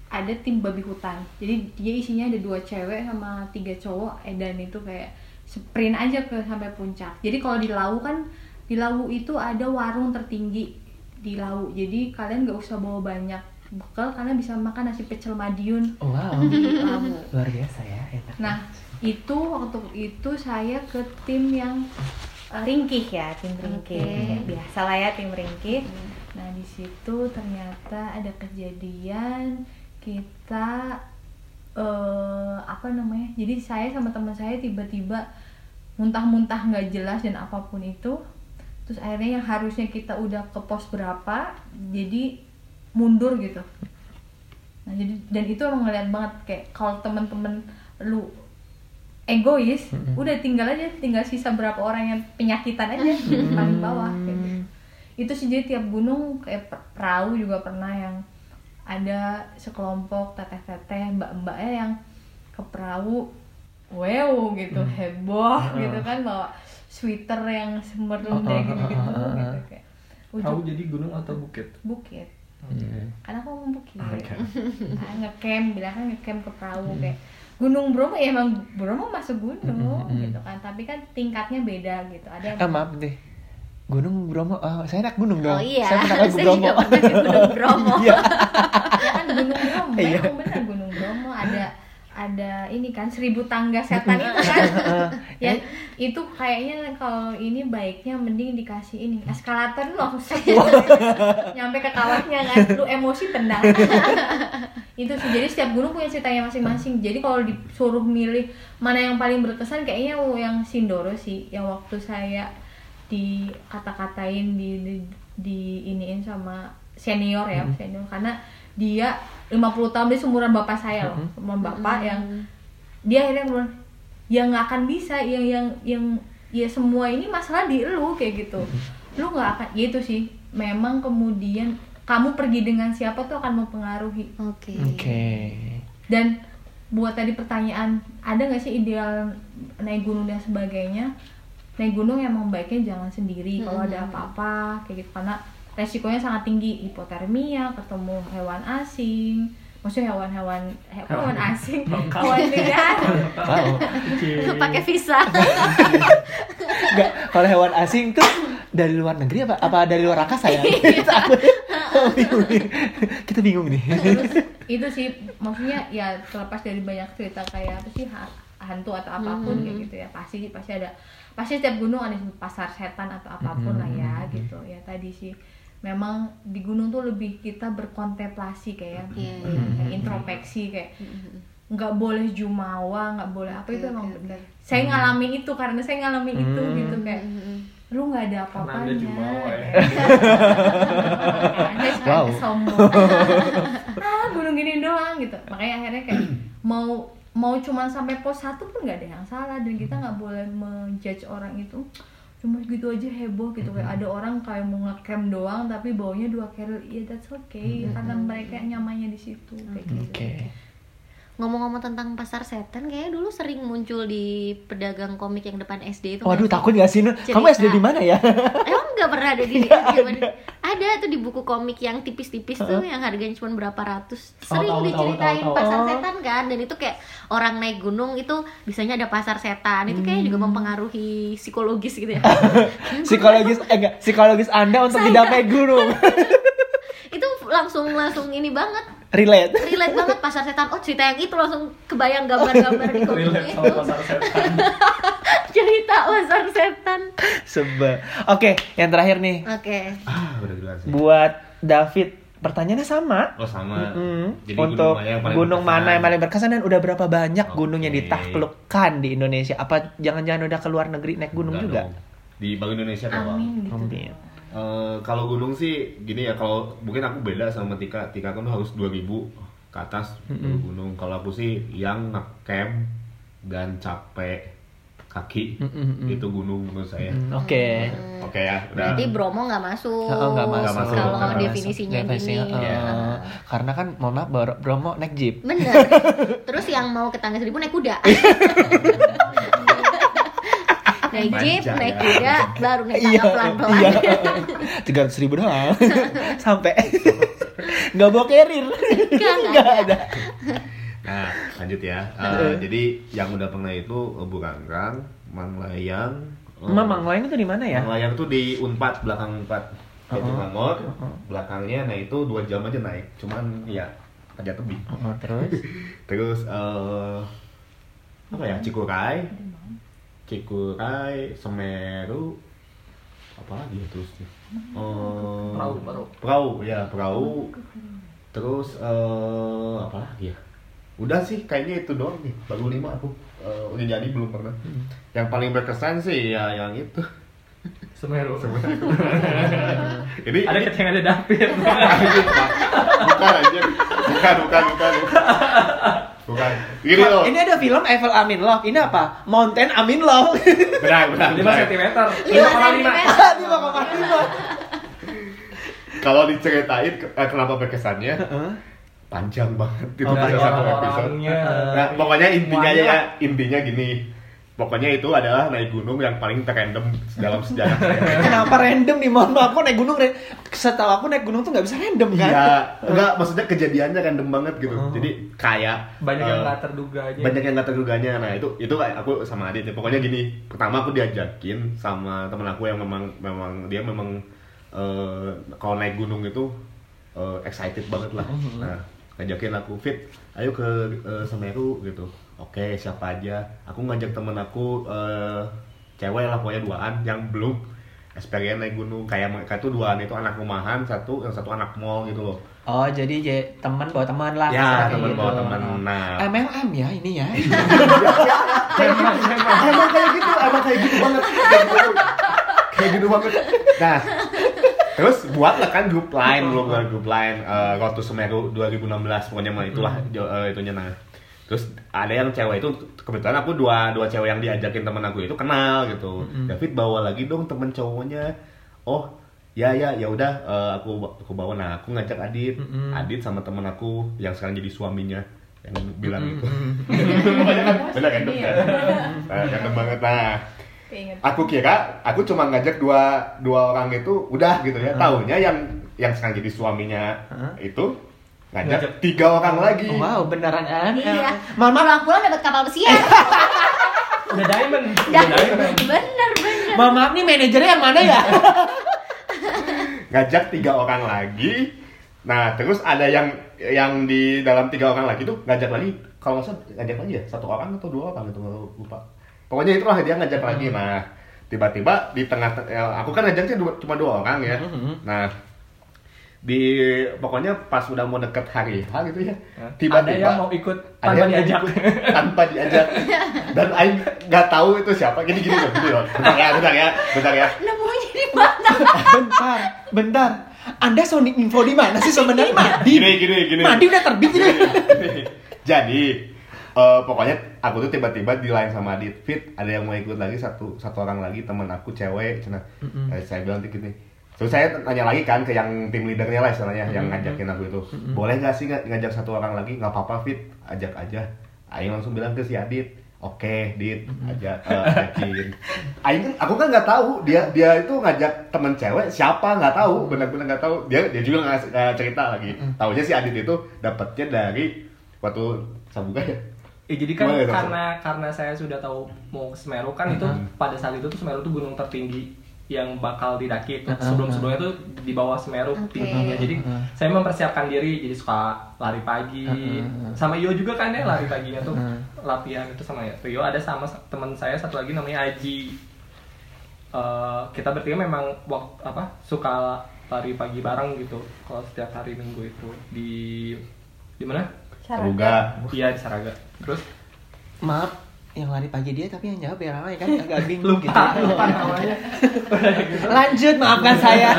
ada tim babi hutan. Jadi dia isinya ada dua cewek sama tiga cowok eh, dan itu kayak sprint aja ke sampai puncak jadi kalau di Lawu kan di Lawu itu ada warung tertinggi di Lawu jadi kalian nggak usah bawa banyak bekal karena bisa makan nasi pecel Madiun Oh, wow, di Lawu [laughs] luar biasa ya. Enak. Nah, itu waktu itu saya ke tim yang eh, ringkih ya, tim ringkih. Biasalah ya tim ringkih. Nah, di situ ternyata ada kejadian kita eh apa namanya? Jadi saya sama teman saya tiba-tiba muntah-muntah nggak jelas dan apa pun itu. Terus akhirnya yang harusnya kita udah ke pos berapa, jadi mundur gitu. Nah, jadi dan itu emang ngeliat banget kayak kalau temen-temen lu egois, udah tinggal aja tinggal sisa berapa orang yang penyakitan aja paling bawah kayak gitu. Itu sih jadi tiap gunung kayak per- perahu juga pernah yang ada sekelompok teteh-teteh mbak-mbaknya yang ke perahu wow gitu heboh gitu kan bawa sweater yang semerin kayak gitu gitu gitu kayak. Ujung jadi gunung atau bukit? bukit. Karena aku mau bukit. Oke. [laughs] Ah, ngecamp bilang kan ngecamp ke perahu kayak Gunung Bromo ya emang Bromo masuk gunung gitu kan tapi kan tingkatnya beda gitu. Ada yang Ah maaf deh. Gunung Bromo, oh, saya naik gunung dong. Oh iya, Saya pernah Bromo. ke Gunung [laughs] Bromo. Iya. ya kan Gunung Bromo [laughs] Iya. bener Gunung Bromo. Ada ada ini kan seribu tangga setan itu kan. [laughs] Ya itu kayaknya kalau ini baiknya mending dikasih ini eskalator lu langsung set, nyampe ke kawahnya kan. Lu emosi tendang. Itu sih. Jadi setiap gunung punya ceritanya masing-masing. Jadi kalau disuruh milih mana yang paling berkesan kayaknya yang Sindoro sih yang waktu saya dikata-katain di, di di iniin sama senior ya senior. Karena dia 50 tahun dia seumuran bapak saya loh seumuran bapak yang dia akhirnya bilang ya nggak akan bisa yang yang yang ya semua ini masalah di lu kayak gitu. Lu nggak akan ya itu sih. Memang kemudian kamu pergi dengan siapa tuh akan mempengaruhi. Oke. Oke. dan buat tadi pertanyaan ada nggak sih ideal naik gunung dan sebagainya naik gunung emang baiknya jangan sendiri kalau ada apa-apa kayak gitu karena resikonya sangat tinggi hipotermia ketemu hewan asing maksudnya hewan-hewan he- hewan asing hewan [laughs] liar. [laughs] Pakai visa. Enggak, kalau hewan asing tuh dari luar negeri apa apa dari luar angkasa ya? [laughs] Kita bingung nih. Kita bingung nih. terus itu sih maksudnya ya terlepas dari banyak cerita kayak apa sih hantu atau apa pun kayak gitu ya. Pasti pasti ada pasti setiap gunung ada pasar setan atau apa pun lah ya gitu. Ya tadi sih memang di gunung tuh lebih kita berkontemplasi kayak Iya, kayak introspeksi kayak nggak boleh jumawa nggak boleh apa itu emang benar saya ngalamin itu karena saya ngalamin itu Hmm. gitu kayak lu nggak ada apa-apanya. Ya. [laughs] Wow. wow. sombong. [laughs] Ah gunung gini doang gitu. Makanya akhirnya kayak mau mau cuman sampai pos satu pun nggak ada yang salah dan kita nggak boleh menjudge orang itu cuma gitu aja heboh gitu. Kayak ada orang kayak mau ngecamp doang tapi baunya dua carrot ya that's okay. Karena mereka nyamannya di situ kayak gitu. Oke. Ngomong-ngomong tentang pasar setan, kayaknya dulu sering muncul di pedagang komik yang depan SD itu. Waduh sih? takut gak sih? Nur? Kamu. SD di mana ya? [laughs] Emang nggak pernah ada di ada. ada tuh di buku komik yang tipis-tipis tuh yang harganya cuma berapa ratus. Sering tahu, diceritain tahu, tahu. pasar Oh. setan kan dan itu kayak orang naik gunung itu bisanya ada pasar setan. Itu kayak juga Hmm. mempengaruhi psikologis gitu ya. [laughs] psikologis eh enggak, psikologis Anda untuk tidak naik gunung. [laughs] itu langsung langsung ini banget Relate. relate banget pasar setan oh cerita yang itu langsung kebayang gambar-gambar di [laughs] komik Relate itu sama pasar setan. [laughs] cerita pasar setan Sebe. Oke, yang terakhir nih oke Ah, udah jelas ya. buat David pertanyaannya sama. Oh sama. Mm, Jadi untuk gunung mana yang paling gunung berkesan? mana yang paling berkesan dan udah berapa banyak Oke. gunung yang ditaklukkan di Indonesia? Apa jangan-jangan udah ke luar negeri naik gunung Enggak juga? dong. Di Bank Indonesia doang. amin gitu Amin. Eh, kalau gunung sih gini ya kalau mungkin aku beda sama Tika. Tika kan harus 2000 ke atas dulu gunung. Kalau aku sih yang ngecamp dan capek kaki Mm-mm-mm. itu gunung menurut saya. Hmm, Oke. oke. Ya udah. Berarti Bromo nggak masuk. Oh, nggak masuk. Masuk, kalau definisinya Definisinya, gini. Eh, Heeh. karena kan mohon maaf Bro- Bromo naik jeep. bener. [laughs] Terus yang mau ke tangga seribu naik kuda [laughs] naik jeep Manja, naik ya. kuda baru naik tangga pelan pelan iya. Tiga ratus ribu doang. [laughs] Sampai. Nggak bawa carrier. Nggak ada. nah lanjut ya Eh, jadi yang udah pernah itu eh, Burangkang Manglayang eh, Emang Manglayang itu di mana ya? Manglayang tuh di Unpad belakang Unpad Yaitu Oh. Mangor belakangnya nah itu dua jam aja naik cuman ya aja tebing Oh, terus? [laughs] terus eh apa ya Cikuray Cikuray Semeru apa lagi ya terusnya Eh, Perahu, perahu. perahu ya perahu terus eh apa lagi ya udah sih kayaknya itu doang nih baru lima aku Eh, udah jadi belum pernah yang paling berkesan sih ya yang itu Semeru. [laughs] ini Ada ini- ada David. Anjir, Pak. bukan bukan bukan bukan bukan bukan gini loh Ini ada film Eiffel Amin Love. Ini apa? Mountain Amin Love. benar benar 5 benar. cm. Lima 5,5. sentimeter. Lima koma lima. kalau diceritain eh, kenapa berkesannya panjang banget itu Oh, bisa satu episode nah pokoknya intinya ya intinya gini pokoknya itu adalah naik gunung yang paling terrandom dalam sejarah saya [laughs] Kenapa random nih? Mohon maaf, kok naik gunung Setahu aku naik gunung tuh nggak bisa random kan? Iya, enggak maksudnya kejadiannya random banget gitu. Oh. Jadi kayak banyak yang eh, nggak terduga aja banyak yang nggak terguganya. Nah itu itu kayak aku sama Adit. ya. Pokoknya gini, pertama aku diajakin sama temen aku yang memang memang dia memang eh, kalau naik gunung itu eh, excited banget lah. Nah ngajakin aku fit, ayo ke eh, Semeru gitu. Oke siapa aja? Aku ngajak temen aku eh, cewek lah pokoknya duaan yang belum experience naik gunung. Kayak mereka tuh duaan itu anak rumahan satu yang satu anak mall gitu loh. Oh, jadi ya, teman bawa teman lah. ya teman bawa gitu. teman nah. MLM ya ini ya. [laughs] emang kayak gitu emang kayak gitu banget. Kayak gitu, kayak gitu banget. Nah terus buatlah kan grup lain belum buat grup lain eh, Road to Semeru 2016 pokoknya mah itulah jo- eh, itunya nah terus ada yang cewek itu kebetulan aku dua dua cewek yang diajakin temen aku itu kenal gitu. David bawa lagi dong temen cowoknya. Oh ya ya ya udah eh, aku aku bawa. Nah aku ngajak Adit. Mm-mm. Adit sama temen aku yang sekarang jadi suaminya yang bilang gitu. Pokoknya kan? [laughs] Bener kan? Iya. Nah, banget. Nah aku kira aku cuma ngajak dua dua orang itu udah gitu ya. Taunya yang yang sekarang jadi suaminya Hah? itu ngajak Ngajak. tiga orang lagi Oh, wow, beneran MLM. Iya. Mohon maaf, Pulang-pulang dapat kapal pesiar. [laughs] udah diamond udah diamond bener bener. mohon maaf nih manajernya yang mana ya? ngajak tiga orang lagi nah terus ada yang yang di dalam tiga orang lagi tuh ngajak lagi kalau nggak salah ngajak lagi ya satu orang atau dua orang itu lupa pokoknya itulah dia ngajak lagi nah tiba-tiba di tengah ya, aku kan ngajaknya dua- cuma dua orang ya Mhm. nah di pokoknya pas udah mau deket hari H gitu ya ada tiba-tiba yang mau ikut ada tanpa yang mau diajak ikut tanpa diajak dan Aing nggak tahu itu siapa gini gini loh gini loh bentar ya bentar ya bentar ya Nemunya di mana? bentar, bentar. Anda Sonic info di mana sih sebenarnya? Madi. gini gini gini Madi udah terbit ini. jadi eh, pokoknya aku tuh tiba-tiba di line sama Adit Fit ada yang mau ikut lagi satu satu orang lagi teman aku cewek cina Mm-mm. Eh, saya bilang gini terus saya nanya lagi kan ke yang tim leadernya lah istilahnya yang ngajakin aku itu. Boleh nggak sih ng- ngajak satu orang lagi? Nggak apa-apa Fit. Ajak aja. Aing langsung bilang ke si Adit Oke, Dit, ajak, eh, ajakin. [laughs] Aing kan, aku kan nggak tahu dia dia itu ngajak temen cewek siapa nggak tahu, benar-benar nggak tahu. Dia dia juga nggak nggak cerita lagi. Taunya si Adit itu dapatnya dari waktu Sabuga ya. Ya, jadi kan karena karena saya sudah tahu mau Semeru kan itu pada saat itu tuh Semeru tuh gunung tertinggi yang bakal didaki tuh sebelum sebelumnya tuh di bawah Semeru Oke. tingginya jadi saya mempersiapkan diri jadi suka lari pagi. Sama Yo juga kan ya lari paginya tuh. Latihan itu sama ya. Rio ada sama teman saya satu lagi namanya Aji. Eh, kita bertiga memang waktu apa suka lari pagi bareng gitu kalau setiap hari minggu itu. Di di mana? Sabuga. Iya di Saraga. Terus? Maaf, yang lari pagi dia tapi yang jawab ya ramai kan [laughs] agak bingung gitu. lupa, lupa namanya. Udah [laughs] gitu. Lanjut, maafkan saya.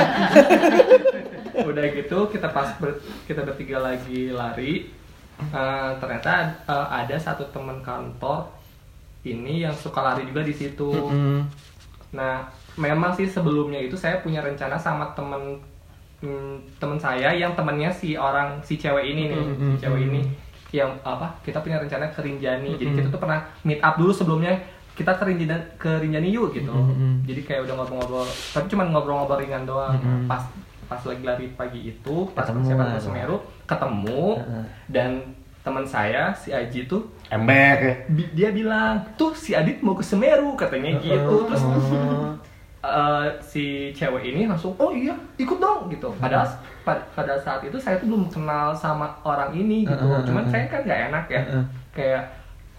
[laughs] Udah gitu kita pas ber- kita bertiga lagi lari. eh, ternyata eh, ada satu teman kantor ini yang suka lari juga di situ. Mm-mm. Nah, memang sih sebelumnya itu saya punya rencana sama temen hmm, temen saya yang temennya si orang si cewek ini nih, Mm-mm. si cewek ini yang apa? Kita punya rencana ke Rinjani. Jadi kita tuh pernah meet up dulu sebelumnya kita ke Rinjani ke Rinjani yuk gitu. Mm-mm. Jadi kayak udah ngobrol-ngobrol, tapi cuma ngobrol-ngobrol ringan doang. Mm-mm. Pas pas lagi lari pagi itu, pas Ketemu persiapan ke Semeru, ketemu dan teman saya si Aji tuh Ember ya. bi- dia bilang tuh si Adit mau ke Semeru katanya gitu terus [laughs] Eh, si cewek ini langsung oh iya ikut dong gitu. Padahal pa- pada saat itu saya tuh belum kenal sama orang ini gitu. Uh, uh, uh, cuman uh. saya kan nggak enak ya. Kayak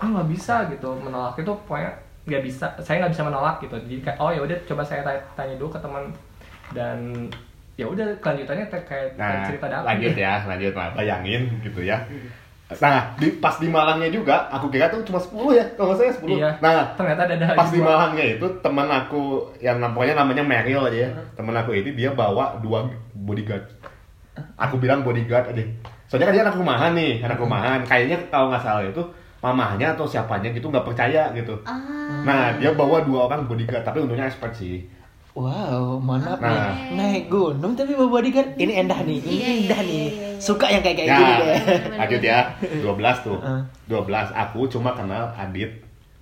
ah nggak bisa gitu. Menolak itu pokoknya nggak bisa saya nggak bisa menolak gitu. Jadi kayak oh ya udah coba saya tanya, tanya dulu ke teman. Dan ya udah kelanjutannya kayak Nah, cerita dapat lanjut ya, lanjut lah. Bayangin gitu ya. Nah, di, pas di Malangnya juga, aku kira tuh cuma 10 ya, kalau salah 10. Iya. Nah, ternyata ada ada pas di. Malangnya itu teman aku yang namanya namanya Meryl aja ya. Teman aku ini dia bawa dua bodyguard. Aku bilang bodyguard aja. Soalnya kan dia anak rumahan nih, anak rumahan. Kayaknya kalau nggak salah itu mamahnya atau siapanya gitu nggak percaya gitu. Ah. Nah, dia bawa dua orang bodyguard, tapi untungnya expert sih. Wow, maaf Nah. nih. Naik gunung tapi bawa bodyguard. Ini endah nih, ini iya, indah iya, nih. iya, iya. Suka yang kayak kayak Ya, gini deh. lanjut ya. 12 tuh. [laughs] Heeh. 12 aku cuma kenal Adit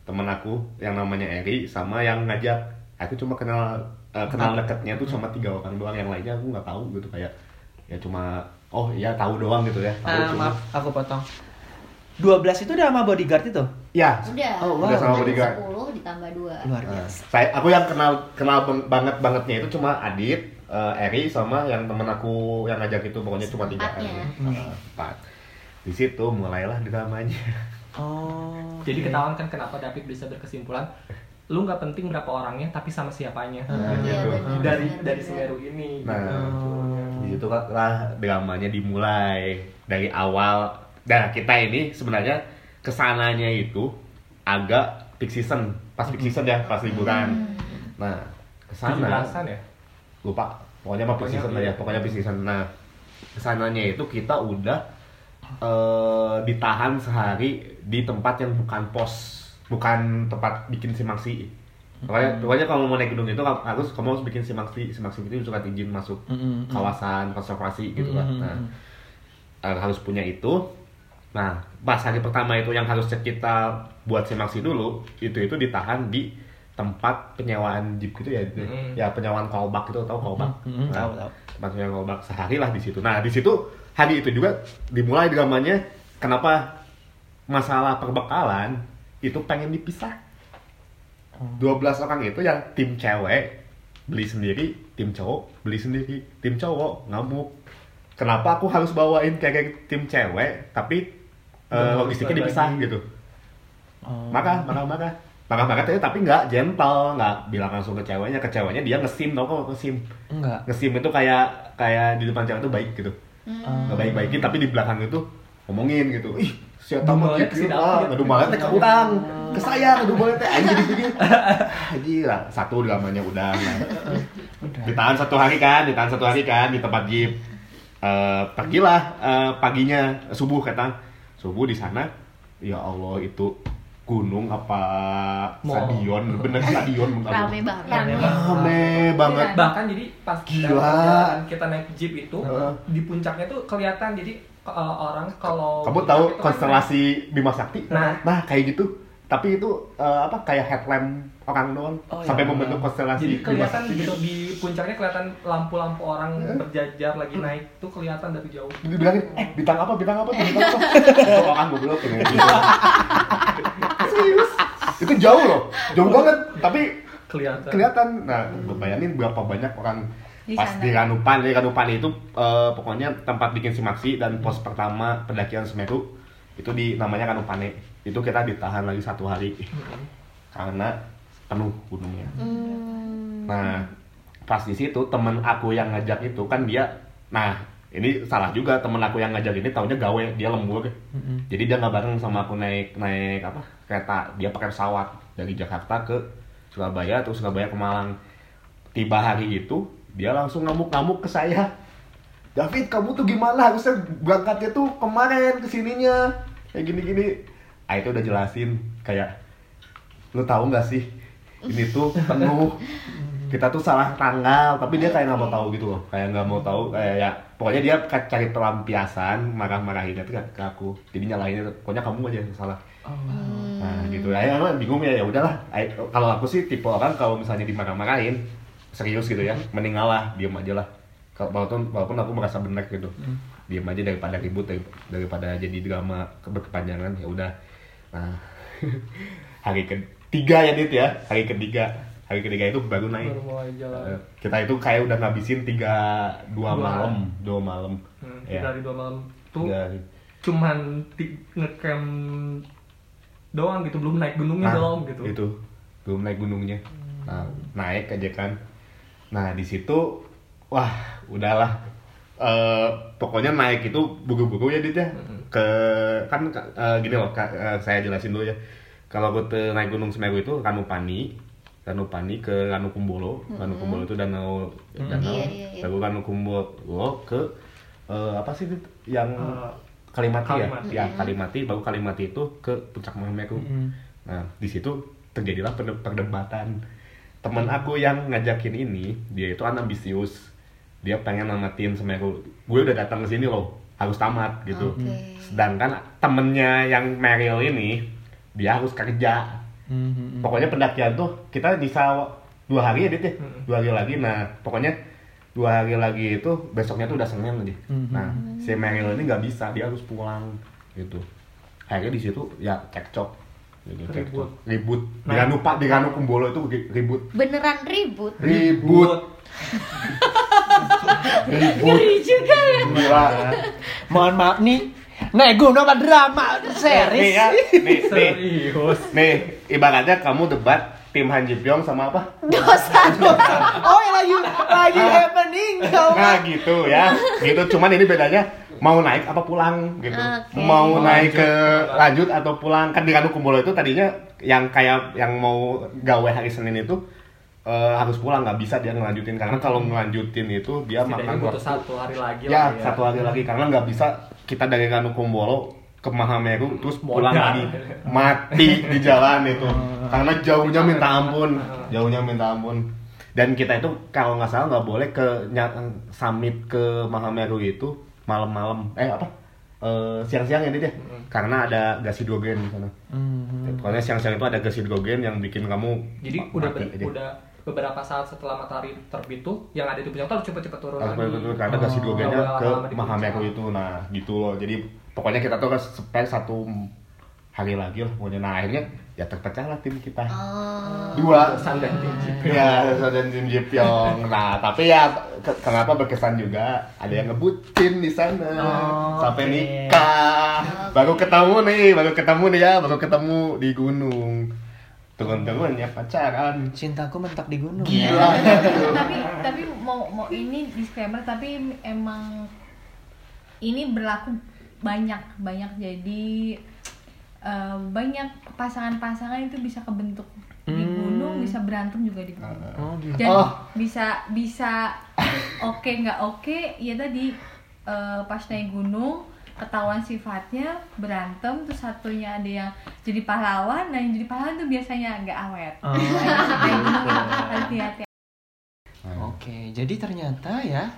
temen aku yang namanya Eri sama yang ngajak aku cuma kenal eh, kenal deketnya tuh sama tiga orang doang yang lainnya aku nggak tahu gitu kayak ya cuma oh iya tahu doang gitu ya tahu Ah, cuma maaf, aku potong. 12 itu udah sama bodyguard itu? ya Udah. Oh, wow. Udah sama Kan bodyguard. 10 ditambah 2. Luar Nah, biasa. saya aku yang kenal kenal bang- banget bangetnya itu cuma Adit, eh, Eri sama yang temen aku yang ngajak itu pokoknya cuma tiga. Eh, empat. Di situ mulailah dramanya. Oh. Jadi ketahuan kan kenapa David bisa berkesimpulan lu nggak penting berapa orangnya tapi sama siapanya Nah, Iya, gitu. benar. dari benar, dari. Semeru ini Nah, gitu. di situ lah dramanya dimulai dari awal. Nah, kita ini sebenarnya ke sananya itu agak peak season, pas peak season ya, pas liburan. Nah, ke sana. 17-an ya? Lupa. Pokoknya mah peak season iya. aja pokoknya peak season. Nah ke sananya itu kita udah eh, ditahan sehari di tempat yang bukan pos bukan tempat bikin simaksi pokoknya pokoknya kalau mau naik gunung itu harus kamu harus bikin simaksi simaksi itu surat izin masuk Mm-mm. kawasan konservasi gitu kan nah harus punya itu nah pas hari pertama itu yang harusnya kita buat simaksi dulu itu itu ditahan di tempat penyewaan jeep gitu ya Mm. ya penyewaan kolbak itu tahu kolbak Mm-mm, Nah, tahu, tahu. tempat penyewaan kolbak sehari lah di situ nah di situ hari itu juga dimulai dramanya kenapa masalah perbekalan itu pengen dipisah 12 orang itu yang tim cewek beli sendiri, tim cowok beli sendiri, tim cowok ngamuk. Kenapa aku harus bawain kayak tim cewek tapi eh, Nggak logistiknya dipisah gitu. Oh. Maka, maka, maka. Maka, maka tapi- nggak gentle, nggak bilang langsung ke ceweknya, ke ceweknya dia ngesim, tau kok ngesim. enggak. Ngesim itu kayak kayak di depan cewek itu baik gitu. Nggak baik-baikin tapi di belakang itu ngomongin gitu. Ih, siapa mah ke si gitu. David. Ah, ngadu malah teh ke urang, ke saya ngadu malah teh anjing gitu. [laughs] Anjing lah, satu dramanya udah. Nah. Udah. Ditahan satu hari kan, ditahan satu hari kan di tempat jeep. Eh, pergilah eh, paginya subuh kata subuh di sana. Ya Allah itu gunung apa Mall. stadion bener stadion. Rame banget. Rame rame banget bahkan jadi pas Gila. perjalanan kita naik jeep itu Heeh. di puncaknya tuh kelihatan jadi uh, orang kalau kamu tahu kan konstelasi Bima Sakti Nah. nah kayak gitu tapi itu eh, apa kayak headlamp orang doang. Oh, sampai iya. membentuk konstelasi jadi kelihatan gitu di puncaknya kelihatan lampu-lampu orang berjajar lagi naik tuh kelihatan dari jauh. Jadi bilangin, eh bintang apa, bintang apa, tuh, bintang apa? [laughs] Itu orang goblok ini? Gitu. Serius? Itu jauh loh, jauh banget. Tapi kelihatan. kelihatan. Nah, gue bayangin berapa banyak orang Di Pas sana. di Ranupan, di Ranupan itu eh, Pokoknya tempat bikin simaksi dan pos pertama pendakian Semeru Itu di namanya Ranupane Itu kita ditahan lagi satu hari Karena penuh gunungnya Hmm. Nah, pas di situ temen aku yang ngajak itu kan dia, nah ini salah juga temen aku yang ngajak ini taunya gawe dia lembur, Mm-mm. jadi dia nggak bareng sama aku naik naik apa kereta, dia pakai pesawat dari Jakarta ke Surabaya terus Surabaya ke Malang. Tiba hari itu dia langsung ngamuk-ngamuk ke saya. David kamu tuh gimana harusnya berangkatnya tuh kemarin ke sininya kayak gini-gini. Ah itu udah jelasin kayak lu tahu nggak sih ini tuh penuh kita tuh salah tanggal tapi dia kayak nggak mau tahu gitu loh kayak nggak mau tahu kayak ya pokoknya dia cari pelampiasan marah-marahin itu ke ke aku jadi nyalahinnya pokoknya kamu aja yang salah. Hmm. nah gitu. Ya bingung ya ya udahlah. Kalau aku sih tipe orang kalau misalnya dimarah-marahin serius gitu ya mending ngalah diem aja lah. Walaupun walaupun aku merasa benar gitu. Diem aja daripada ribut dari- daripada jadi drama ke- berkepanjangan ya udah nah [laughs] hari ketiga ya dit ya. Hari ketiga. Hari ketiga itu baru naik. Baru mulai jalan. Eh, kita itu kayak udah ngabisin tiga dua, Dua. malam. Dua malam. Hmm, ya. dari dua malam. Tuh Tiga- cuman ngecamp doang gitu. Belum naik gunungnya Nah, doang gitu. itu. Belum naik gunungnya. Nah, naik aja kan. Nah di situ wah udahlah. Eh, pokoknya naik itu buru-buru ya dit ya. Mm-mm. Ke kan eh, gini loh Kak, eh, saya jelasin dulu ya kalau gue naik gunung Semeru itu Ranupani Ranupani ke Ranukumbolo Ranukumbolo itu danau danau Iya, iya, iya. lalu Ranukumbolo ke eh, apa sih dit? yang Eh, Kalimati, Kalimati. ya ya Kalimati baru Kalimati itu ke puncak Meru Mm-mm. Nah, di situ terjadilah perde- perdebatan. Temen aku yang ngajakin ini, dia itu anak ambisius. Dia pengen namatin Semeru. Gue udah datang ke sini loh, harus tamat gitu. Oke. Sedangkan temennya yang Meryl ini, dia harus kerja. Mhm. pokoknya pendakian tuh kita bisa dua hari ya dit ya Hmm. dua hari lagi nah pokoknya dua hari lagi itu besoknya tuh udah senin lagi Mhm. nah si Meryl ini nggak bisa dia harus pulang gitu akhirnya di situ ya cekcok gitu, Ribut. ribut di Nah. Pak di Ranu Kumbolo itu ri- ribut Beneran ribut. ribut ribut [laughs] Ya. gila Mohon maaf nih. Nek gunung apa drama nih series? ya nih nih Serius. nih ibaratnya kamu debat tim Han Ji Pyong sama apa Dosa. Oh, yang lagi lagi happening kau. Nah gitu ya, gitu. Cuman ini bedanya mau naik apa pulang gitu. Oke. Mau Mau naik lanjut. ke lanjut atau pulang kan di Ranu Kumbolo itu tadinya yang kayak yang mau gawe hari Senin itu eh, harus pulang nggak bisa dia ngelanjutin. Karena kalau ngelanjutin itu dia Setidaknya makan butuh waktu satu hari lagi ya, lah satu hari lagi. Karena nggak bisa kita dari Ranu Kumbolo ke Mahameru terus pulang Modal. lagi. Mati di jalan itu. Karena jauhnya minta ampun. Jauhnya minta ampun. Dan kita itu kalau nggak salah nggak boleh ke summit ke Mahameru itu malam-malam. Eh apa? Eh, siang-siang ini deh. Karena ada gas hidrogen di sana. Mhm. pokoknya siang-siang itu ada gas hidrogen yang bikin kamu Jadi udah aja. udah beberapa saat setelah matahari terbit tuh yang ada di puncak tuh harus cepet-cepet turun Harus lagi. betul karena gas hidrogennya Nggak boleh ke Mahameru itu. Nah gitu loh. Jadi pokoknya kita tuh harus spare satu hari lagi lah pokoknya. Nah akhirnya ya terpecah lah tim kita. Oh. dua. Dosan dan tim Jipyong. ya dan tim Jipyong nah tapi ya ke- kenapa berkesan juga? Ada yang ngebutin di sana. Oh, sampai oke. nikah. Baru ketemu nih baru ketemu nih ya baru ketemu di gunung turun-turun ya pacaran Cintaku mentok di gunung. gila ya. tapi tapi mau mau ini disclaimer tapi emang ini berlaku banyak banyak jadi eh, banyak pasangan-pasangan itu bisa kebentuk di Hmm. gunung bisa berantem juga di gunung Oh, gitu. dan Oh. bisa bisa oke nggak oke ya tadi eh, pas naik gunung ketahuan sifatnya berantem terus satunya ada yang jadi pahlawan dan yang jadi pahlawan tuh biasanya nggak awet Oh. [laughs] Naik gunung hati-hati Oke, jadi ternyata ya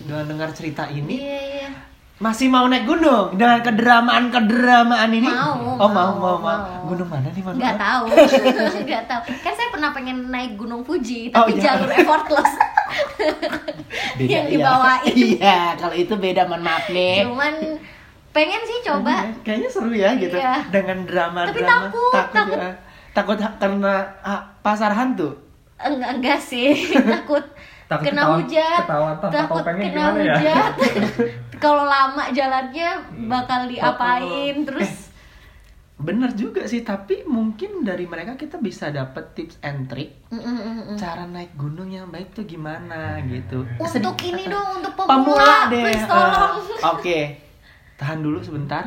dengan dengar cerita ini Iya, iya. masih mau naik gunung dengan kederamaan kederamaan ini. Mau, Oh mau mau, mau mau. mau. Gunung mana nih mau? Nggak tahu, [laughs] nggak tahu. Kan saya pernah pengen naik Gunung Fuji, Oh, tapi iya. jalur effortless. [laughs] yang dibawain. Iya, kalau itu beda mohon maaf nih. Cuman pengen sih coba. Kayaknya seru ya gitu Iya. dengan drama Tapi drama. takut, takut. ya. Takut ha- karena ah, pasar hantu. Enggak, enggak sih, [laughs] takut Takut kena hujat. ketahuan tanpa takut kena gimana ya? [laughs] Kalau lama jalannya bakal diapain Eh, terus Bener juga sih, tapi mungkin dari mereka kita bisa dapet tips and trick Mm, mm, mm, mm. cara naik gunung yang baik tuh gimana gitu. untuk ini dong untuk pemula pemula, deh. please Eh, tolong. Oke, [laughs] tahan dulu sebentar.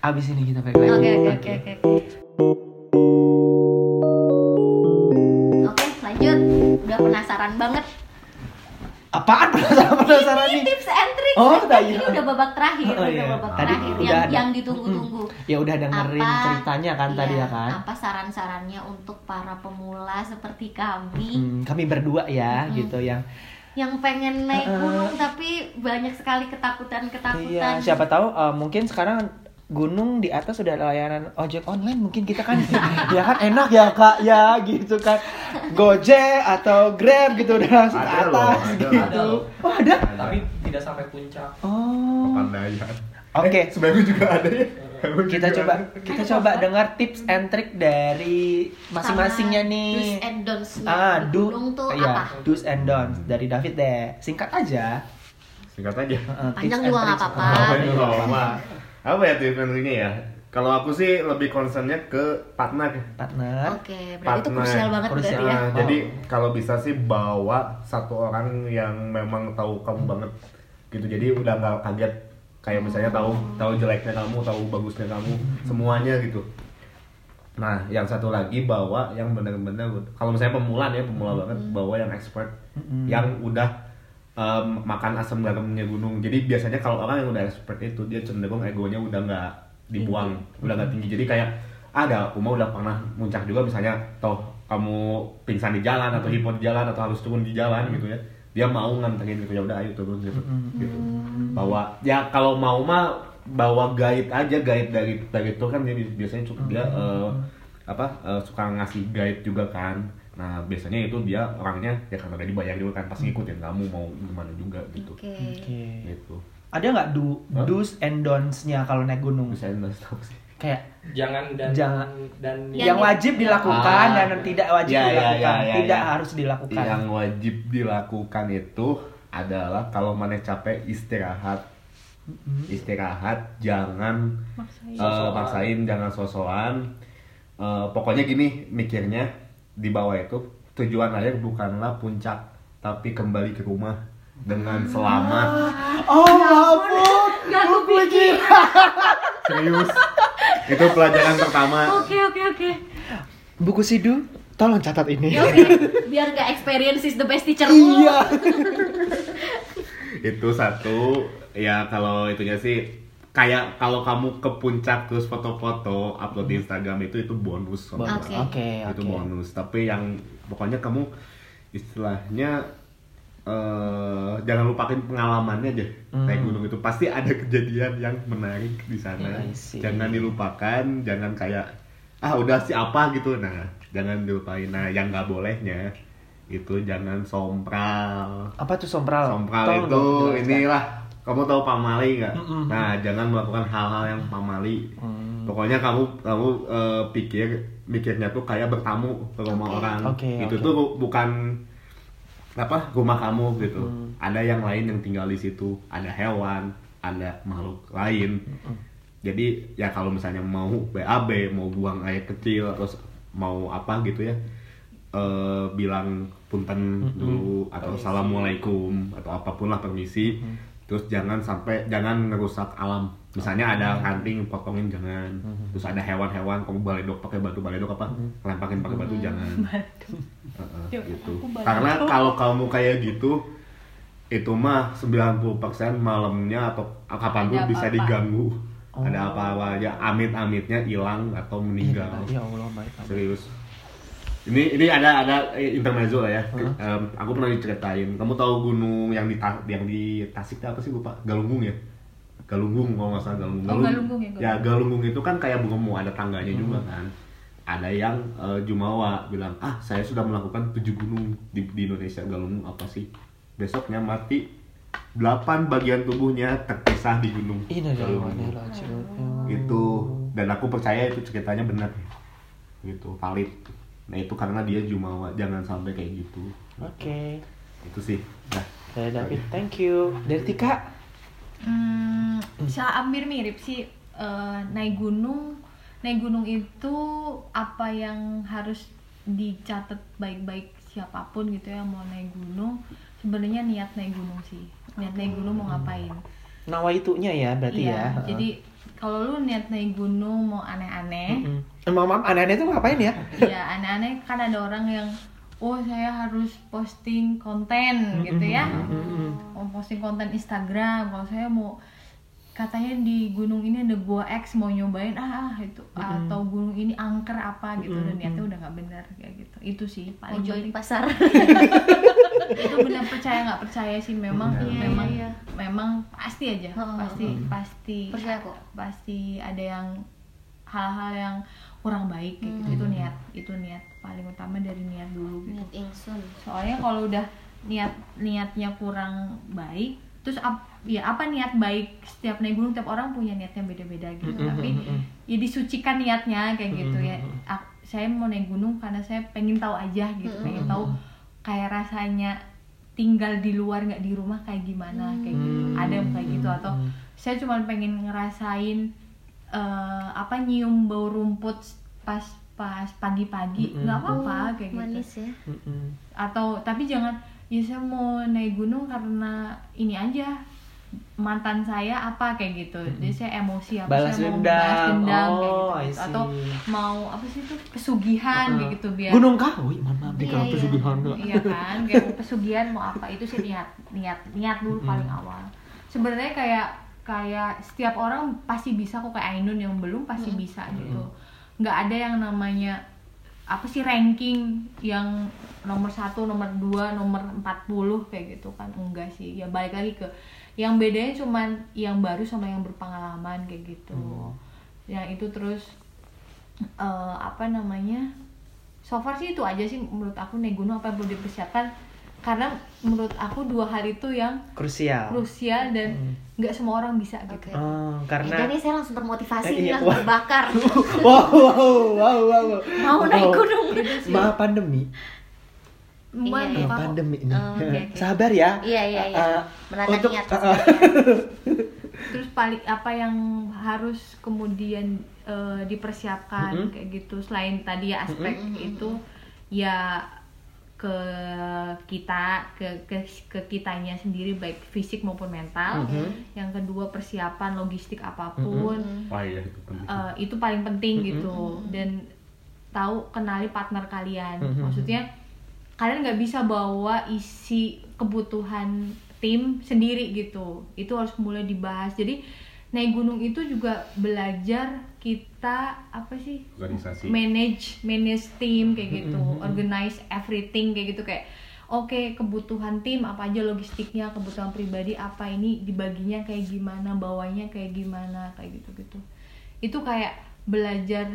Abis ini kita balik lagi. Oke oke oke oke. Oke lanjut. Udah penasaran banget. Apaan penasaran penasaran Ini nih? tips and tricks. Oh, kan udah, ini iya. udah babak terakhir, Oh, udah iya. babak Tadi terakhir udah yang ada- yang ditunggu-tunggu. Ya udah dengerin ceritanya kan tadi iya, ya kan. Apa saran-sarannya untuk para pemula seperti kami Hmm, kami berdua ya Mm-mm. gitu yang yang pengen naik gunung tapi banyak sekali ketakutan-ketakutan. Iya, siapa tahu eh, mungkin sekarang gunung di atas sudah ada layanan ojek online mungkin kita kan [laughs] ya kan enak ya kak ya gitu kan Gojek atau Grab gitu udah langsung ke Ada loh, atas ada. gitu Ada loh. oh ada Tapi tidak sampai puncak. oh Kepandaian. Oke. Eh, sebenarnya juga ada ya. [laughs] Kita juga coba kita coba dengar tips and trick dari masing-masingnya nih Do's and don'ts-nya ah do gunung tuh iya, apa? do's and don'ts dari David deh singkat aja Singkat aja. Heeh, Panjang tips and juga nggak apa-apa. Oh, Apa [laughs] apa? ya tips and triknya ya? Kalau aku sih lebih concernnya ke partner. partner Oke, berarti itu krusial banget Krusial. berarti ya. Nah, jadi kalau bisa sih bawa satu orang yang memang tahu kamu banget gitu. Jadi udah nggak kaget kayak misalnya tahu tahu jeleknya kamu, tahu bagusnya kamu, semuanya gitu. Nah, yang satu lagi bawa yang benar-benar kalau misalnya pemula nih, pemula banget bawa yang expert yang udah em, makan asam garamnya gunung. Jadi biasanya kalau orang yang udah expert itu dia cenderung egonya udah nggak dibuang, udah nggak tinggi. Jadi kayak ada aku mah udah pernah muncak juga misalnya toh kamu pingsan di jalan atau hipo di jalan atau harus turun di jalan gitu ya. Dia mau nganterin gitu ya udah ayo turun gitu. gitu. Bawa ya kalau mau mah bawa guide aja guide dari dari itu kan dia biasanya cukup dia eh, apa eh, suka ngasih guide juga kan nah biasanya itu dia orangnya ya karena udah dibayar juga kan pasti ngikutin kamu mau gimana juga gitu Oke. Oke. gitu Ada nggak do, do's and don'ts-nya kalau naik gunung? bisa nggak tahu sih Kayak jangan dan Jangan. dan Yang yang wajib dilakukan Ah. dan yang tidak wajib Ya, ya, dilakukan, ya, ya, tidak ya. harus dilakukan. yang wajib dilakukan itu adalah kalau mana capek istirahat istirahat jangan Maksain. eh, maksain jangan sosokan Eh, pokoknya gini mikirnya di bawah itu tujuan akhir bukanlah puncak tapi kembali ke rumah dengan selamat Oh, ampun. Gak kepikir. [laughs] serius itu pelajaran pertama Oke oke oke. Buku Sidu, tolong catat ini. Ya, Oke. Biar gak experience is the best teacher. Iya. [laughs] itu satu ya kalau itunya sih kayak kalau kamu ke puncak terus foto-foto upload di Instagram itu itu bonus. Oke. Oke, itu oke. bonus tapi yang pokoknya kamu istilahnya eh jangan lupakin pengalamannya aja Hmm. naik gunung itu pasti ada kejadian yang menarik di sana I see. jangan dilupakan jangan kayak ah udah sih apa gitu nah jangan dilupain nah yang nggak bolehnya itu jangan sompral Apa tuh sompral? sompral Tolong itu dong inilah kamu tahu pamali nggak Mm-mm. nah jangan melakukan hal-hal yang pamali Hmm. Pokoknya kamu kamu eh, pikir mikirnya tuh kayak bertamu ke rumah Oke. orang. Oke, itu oke. tuh bu- bukan apa rumah kamu gitu. Hmm. Ada yang lain yang tinggal di situ. Ada hewan, ada makhluk lain. Hmm. Jadi ya kalau misalnya mau BAB, mau buang air kecil terus mau apa gitu ya. eh, bilang punten Hmm. dulu atau assalamualaikum atau apa pun lah permisi. Hmm. Terus jangan sampai jangan ngerusak alam. Misalnya Hmm. ada ranting potongin jangan. Terus ada hewan-hewan kamu baledok pakai batu baledok apa? Hmm. Lempakin pakai batu jangan. Heeh, Ya, gitu. Karena kalau kamu kayak gitu itu mah 90% malamnya atau kapan pun bisa apa-apa. diganggu. Oh. Ada apa-apa aja amit-amitnya hilang atau meninggal. Ya Allah, baik. baik. Serius. Ini ini ada ada eh, intermezzo lah ya. Heeh. Em, aku pernah diceritain. Kamu tahu gunung yang di yang di Tasik itu apa sih lupa? Galunggung ya? Galunggung kalau nggak salah Galunggung. Oh, Galunggung ya, Ya Galunggung itu kan kayak Bromo ada tangganya juga kan. Ada yang eh, Jumawa bilang ah saya sudah melakukan tujuh gunung di, di Indonesia Galunggung apa sih? Besoknya mati delapan bagian tubuhnya terpisah di gunung. Ini Galunggung itu dan aku percaya itu ceritanya benar gitu valid nah itu karena dia jumawa jangan sampai kayak gitu Oke. itu sih nah Dari David, thank you. Dari Tika, Hmm, sa- hampir mirip sih Eh, naik gunung. Naik gunung itu apa yang harus dicatat baik-baik siapa pun gitu ya mau naik gunung. Sebenarnya niat naik gunung sih. Niat naik gunung mau ngapain? nawaitunya ya berarti iya. ya. Jadi kalau lu niat naik gunung mau aneh-aneh, Mm-mm. Emang mam aneh-aneh tuh ngapain ya? ya aneh-aneh kan ada orang yang oh saya harus posting konten gitu ya. Mm-mm. mau posting konten Instagram kalau saya mau katanya di gunung ini ada gua X mau nyobain ah, ah, itu atau gunung ini angker apa gitu dan niatnya udah nggak benar kayak gitu itu sih paling join pasar. [laughs] itu benar percaya nggak percaya sih memang Iya, memang iya, iya. memang pasti aja Oh, pasti pasti Percaya kok. pasti ada yang hal-hal yang kurang baik kayak gitu. Itu niat itu niat paling utama dari niat dulu gitu. Niat ingsun. soalnya kalau udah niat niatnya kurang baik terus ap- ya apa niat baik setiap naik gunung tiap orang punya niatnya beda-beda gitu. Tapi ya disucikan niatnya kayak gitu ya. saya mau naik gunung karena saya pengen tahu aja gitu pengen tahu kayak rasanya tinggal di luar nggak di rumah kayak gimana kayak gitu. Ada yang kayak gitu atau saya cuma pengen ngerasain eh, apa nyium bau rumput pas pas pagi-pagi. Nggak apa-apa kayak gitu. Manis ya. Mm-mm. atau tapi jangan ya saya mau naik gunung karena ini aja mantan saya apa kayak gitu. Jadi saya emosi apa Balas saya mau dendam. balas dendam Oh, kayak gitu. See. atau mau apa sih itu pesugihan kayak gitu biar Gunung Kawi, maaf di Iya, kalau iya. pesugihan. iya kan kayak pesugihan mau apa itu sih niat niat niat dulu paling awal. Sebenarnya kayak kayak setiap orang pasti bisa kok kayak Ainun yang belum pasti bisa gitu. Nggak ada yang namanya apa sih ranking yang nomor satu nomor dua nomor 40 kayak gitu kan. Enggak sih. Ya balik lagi ke yang bedanya cuman yang baru sama yang berpengalaman kayak gitu yang itu terus eh, apa namanya so far sih itu aja sih menurut aku naik gunung apa yang perlu dipersiapkan karena menurut aku dua hal itu yang Krusial. krusial dan Hmm. nggak semua orang bisa gitu. Oh, karena Jadi saya langsung termotivasi Eh, nih iya, langsung wah. terbakar. [laughs] wow, wow, wow, wow. Mau naik Wow. gunung. Ma pandemi. Iya, apa- pandemi ini. Oh, oke, oke. Sabar ya. Iya iya iya. Eh, Menata untuk- niat. eh. [laughs] terus paling apa yang harus kemudian eh, dipersiapkan Mm-mm. kayak gitu selain tadi ya aspek itu ya ke kita ke ke ke kitanya sendiri baik fisik maupun mental Mhm. yang kedua persiapan logistik apa pun Wah iya itu penting. eh, itu paling penting gitu dan tahu kenali partner kalian Mhm. maksudnya kalian nggak bisa bawa isi kebutuhan tim sendiri gitu. Itu harus mulai dibahas. Jadi naik gunung itu juga belajar kita apa sih? Organisasi. manage manage tim kayak gitu. Organize everything kayak gitu. Kayak oke kebutuhan tim apa aja logistiknya kebutuhan pribadi apa ini dibaginya kayak gimana bawanya kayak gimana kayak gitu gitu itu kayak belajar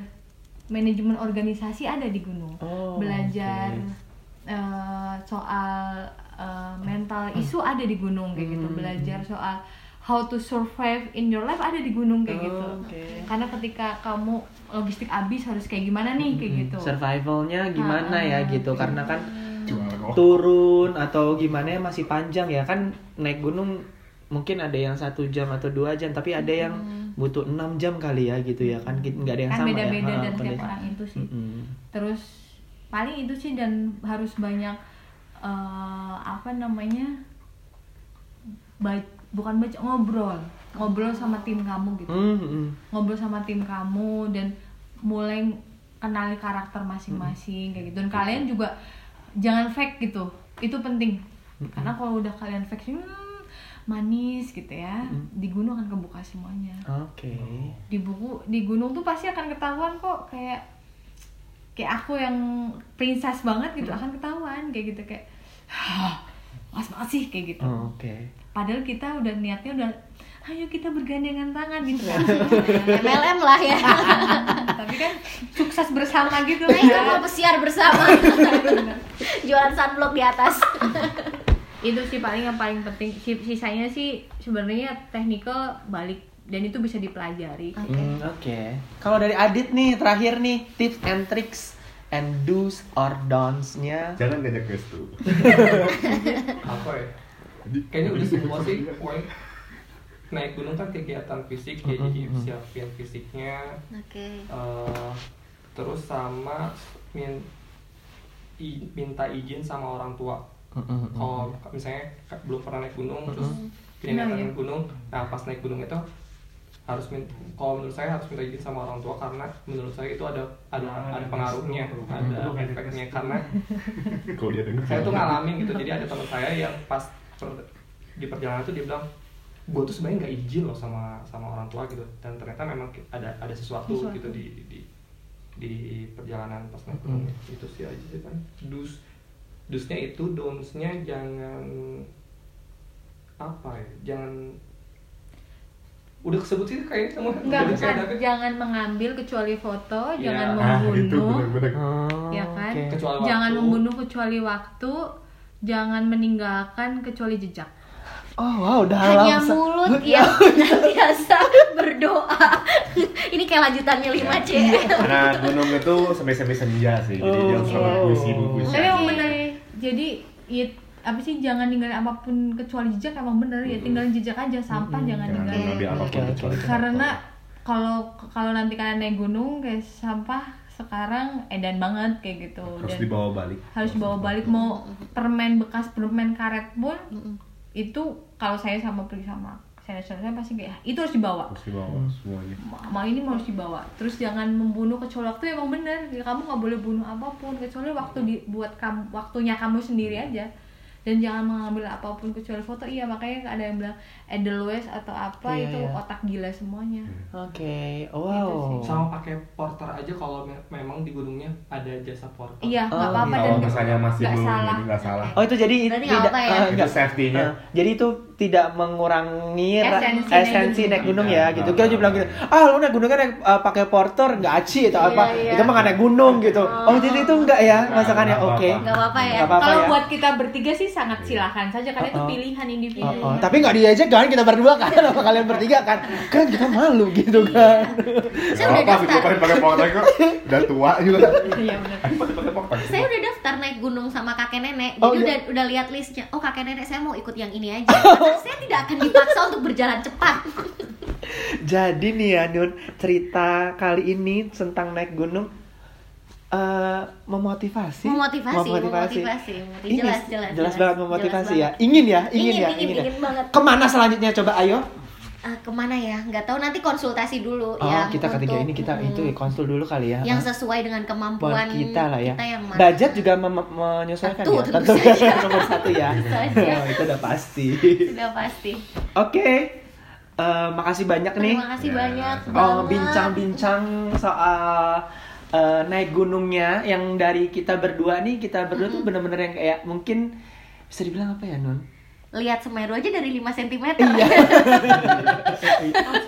manajemen organisasi ada di gunung. Oh, belajar oke. Eh, soal eh, mental isu ada di gunung kayak gitu. Hmm. belajar soal how to survive in your life ada di gunung kayak Oh, gitu. Oke. karena ketika kamu logistik habis harus kayak gimana nih kayak gitu. Survivalnya gimana Ah, ya gitu. Karena kan Jual turun atau gimana ya masih panjang ya. Kan naik gunung mungkin ada yang satu jam atau dua jam tapi ada yang butuh enam jam kali ya gitu ya. Kan nggak ada yang kan sama beda-beda ya Ah, dan setiap orang itu sih. Mm-mm. terus paling itu sih dan harus banyak eh, apa namanya ba- bukan baca ngobrol. Ngobrol sama tim kamu gitu. Mm-mm. ngobrol sama tim kamu dan mulai kenali karakter masing-masing kayak gitu. Dan kalian juga jangan fake gitu. Itu penting. Karena kalau udah kalian fake sih hmm, manis gitu ya di gunung akan kebuka semuanya. Oke. di buku di gunung tuh pasti akan ketahuan kok kayak kayak aku yang princess banget gitu akan ketahuan kayak gitu kayak "Hah, mas banget sih kayak gitu Oh, Oke. padahal kita udah niatnya udah ayo kita bergandengan tangan gitu [laughs] kan MLM lah ya. [laughs] tapi kan sukses bersama gitu Nah itu kan mau pesiar bersama. [laughs] Jualan sunblock di atas. itu sih paling yang paling penting Si- sisanya sih sebenarnya technical balik dan itu bisa dipelajari Oke. Hmm, Oke. Kalau dari Adit nih terakhir nih tips and tricks and do's or don'ts-nya. Jangan ngajak restu. [laughs] apa ya kayaknya udah semua sih [laughs] poin naik gunung kan kegiatan fisik ya jadi siapin fisiknya Oke. eh, terus sama min- i- minta izin sama orang tua Mm-mm. kalau misalnya belum pernah naik gunung terus Nah, naik iya. gunung nah pas naik gunung itu harus min kalau menurut saya harus minta izin sama orang tua karena menurut saya itu ada ada ada pengaruhnya ada efeknya karena [laughs] Kalau dia dengar. saya tuh ngalamin gitu. Jadi ada teman saya yang pas per- di perjalanan tuh dia bilang gue tuh sebenarnya nggak izin loh sama sama orang tua gitu. Dan ternyata memang ada ada sesuatu, Sesuatu. gitu di di di perjalanan pas naik gunung. Itu sih aja sih kan dus dusnya itu donsnya jangan apa ya jangan udah kesebut sih kayaknya semua Enggak, bukan. jangan mengambil kecuali foto, Iya. jangan Ah, itu membunuh, benar-benar. Oh, ya kan? oke. Kecuali jangan waktu. membunuh kecuali waktu, jangan meninggalkan kecuali jejak. Oh wow, udah Hanya mulut yang [laughs] biasa berdoa. Ini kayak lanjutannya 5C. Karena gunung itu sampai-sampai senja sih. Jadi dia Oh. selalu puisi puisi. Tapi bener. Jadi ya apa sih jangan ninggalin apa pun kecuali jejak emang bener ya tinggalin jejak aja sampah jangan Jangan ninggalin. kecuali Karena kalau kalau nanti kalian naik gunung kayak sampah sekarang edan banget kayak gitu. Harus dan dibawa balik. harus dibawa balik mau permen bekas permen karet pun itu kalau saya sama pergi sama saya saya pasti kayak itu harus dibawa. Harus dibawa semuanya. Ma- mau ini mau harus dibawa. Terus jangan membunuh kecuali waktu emang bener. Ya, kamu nggak boleh bunuh apa pun kecuali waktu dibuat kamu waktunya kamu sendiri aja dan jangan mengambil apa pun kecuali foto. Iya makanya ada yang bilang Edelweiss atau apa Iya, itu iya. otak gila semuanya Oke, Gitu wow. sama pakai porter aja kalau me- memang di gunungnya ada jasa porter iya nggak Oh, apa-apa gitu. dan Kalau misalnya masih nggak belum salah nggak salah. Oh itu jadi Berarti apa-apa ya? eh, Itu nggak. safety-nya. Eh, jadi itu tidak mengurangi ra- Esensi esensi naik gunung gunung. ya gitu. Kita juga bilang gitu, ah lu naik gunungnya naik uh, pakai porter nggak aci atau Iya, apa? iya. Itu mah nggak naik gunung gitu. Oh, jadi itu enggak ya masakannya? Oke. nggak apa-apa ya Kalau ya. buat kita bertiga sih sangat silakan saja karena itu Oh, oh. pilihan individu. Oh, oh. Tapi nggak diajak kan kita berdua kan [laughs] sama kalian bertiga kan? Kan kita malu gitu kan. saya udah apa sih daftar. pakai porter kok. Udah tua juga. [laughs] Iya benar. pakai saya udah daftar naik gunung sama kakek nenek. Jadi Oh, iya. udah udah lihat listnya. Oh kakek nenek saya mau ikut yang ini aja. Karena [laughs] saya tidak akan dipaksa untuk berjalan cepat. Jadi nih ya Nun, cerita kali ini tentang naik gunung eh memotivasi. memotivasi memotivasi, memotivasi. Ini jelas jelas jelas banget memotivasi jelas ya. Ingin ya, ingin, Ingin, ya, ingin, ya. ingin banget. Ke mana selanjutnya coba ayo? Ah, ke mana ya nggak tahu nanti konsultasi dulu Oh, ya kita ketiga ini kita mm, itu ya, konsul dulu kali ya. yang Ah. sesuai dengan buat kemampuan kita lah ya. kita yang mana. Budget juga mem- menyesuaikan Tentu, ya. tentu saja. [laughs] nomor satu ya. Tentu. [laughs] Oh, itu udah pasti. sudah pasti Oke. Eh, makasih banyak nih. terima kasih Ya. banyak Oh, banget. bincang-bincang soal eh, naik gunungnya yang dari kita berdua nih, kita berdua tuh bener-bener yang kayak mungkin bisa dibilang apa ya, Nun? lihat Semeru aja dari 5 cm Iya. [laughs]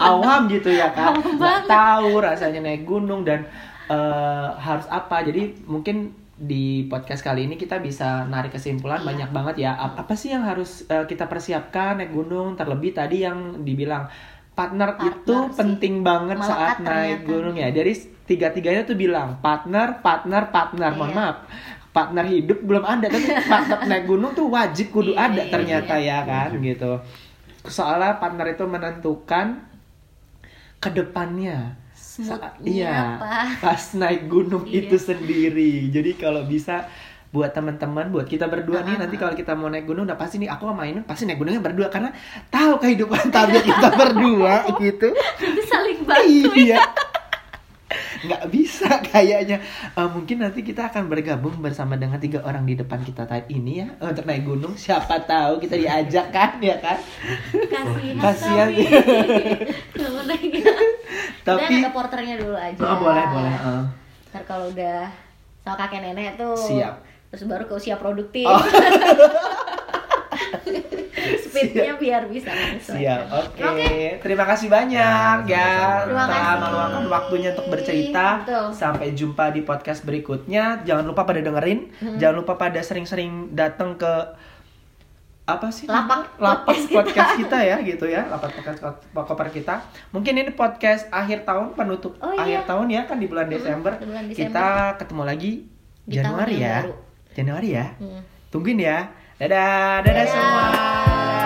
Awam gitu ya kan. Awam Nggak tahu rasanya naik gunung dan eh, harus apa. Jadi mungkin di podcast kali ini kita bisa narik kesimpulan Iya. banyak banget ya. Ap- Apa sih yang harus eh, kita persiapkan naik gunung? Terlebih tadi yang dibilang partner, Partner itu sih. penting banget Melekat saat naik ternyata. gunung ya. Dari tiga-tiganya tuh bilang partner, partner, partner. Mohon Iya. maaf. Partner hidup belum ada tapi [laughs] partner naik gunung tuh wajib kudu Iya, ada iya, ternyata iya. ya kan gitu. Soalnya partner itu menentukan ke depannya Smoothnya iya apa. pas naik gunung Iya. itu sendiri. Jadi kalau bisa buat teman-teman, buat kita berdua nih nanti kalau kita mau naik gunung udah pasti nih aku sama Ainun pasti naik gunungnya berdua karena tahu kehidupan [laughs] tabiat kita berdua [laughs] gitu. itu saling bantu ya iya. Nggak bisa [laughs] kayaknya Eh, mungkin nanti kita akan bergabung bersama dengan tiga orang di depan kita tadi ini ya untuk naik gunung siapa tahu kita diajak kan ya kan kasihan naik. [laughs] Tapi- ada porternya dulu aja oh, boleh boleh eh. ntar kalau udah sama kakek nenek tuh Siap. terus baru ke usia produktif Oh. [laughs] speednya biar bisa. Siap, oke. Terima kasih banyak Ya, ya. Terima telah kasih. meluangkan waktunya untuk bercerita. Betul. Sampai jumpa di podcast berikutnya. Jangan lupa pada dengerin. Hmm. Jangan lupa pada sering-sering datang ke apa sih? Lapak lapak [laughs] podcast podcast, kita. kita ya gitu ya lapak podcast koper kita mungkin ini podcast akhir tahun penutup Oh, akhir iya. tahun ya kan di bulan Mm, Desember, di bulan Desember. kita ketemu lagi Di Januari ya baru. Januari ya Hmm. tungguin ya dadah dadah, Dadah. semua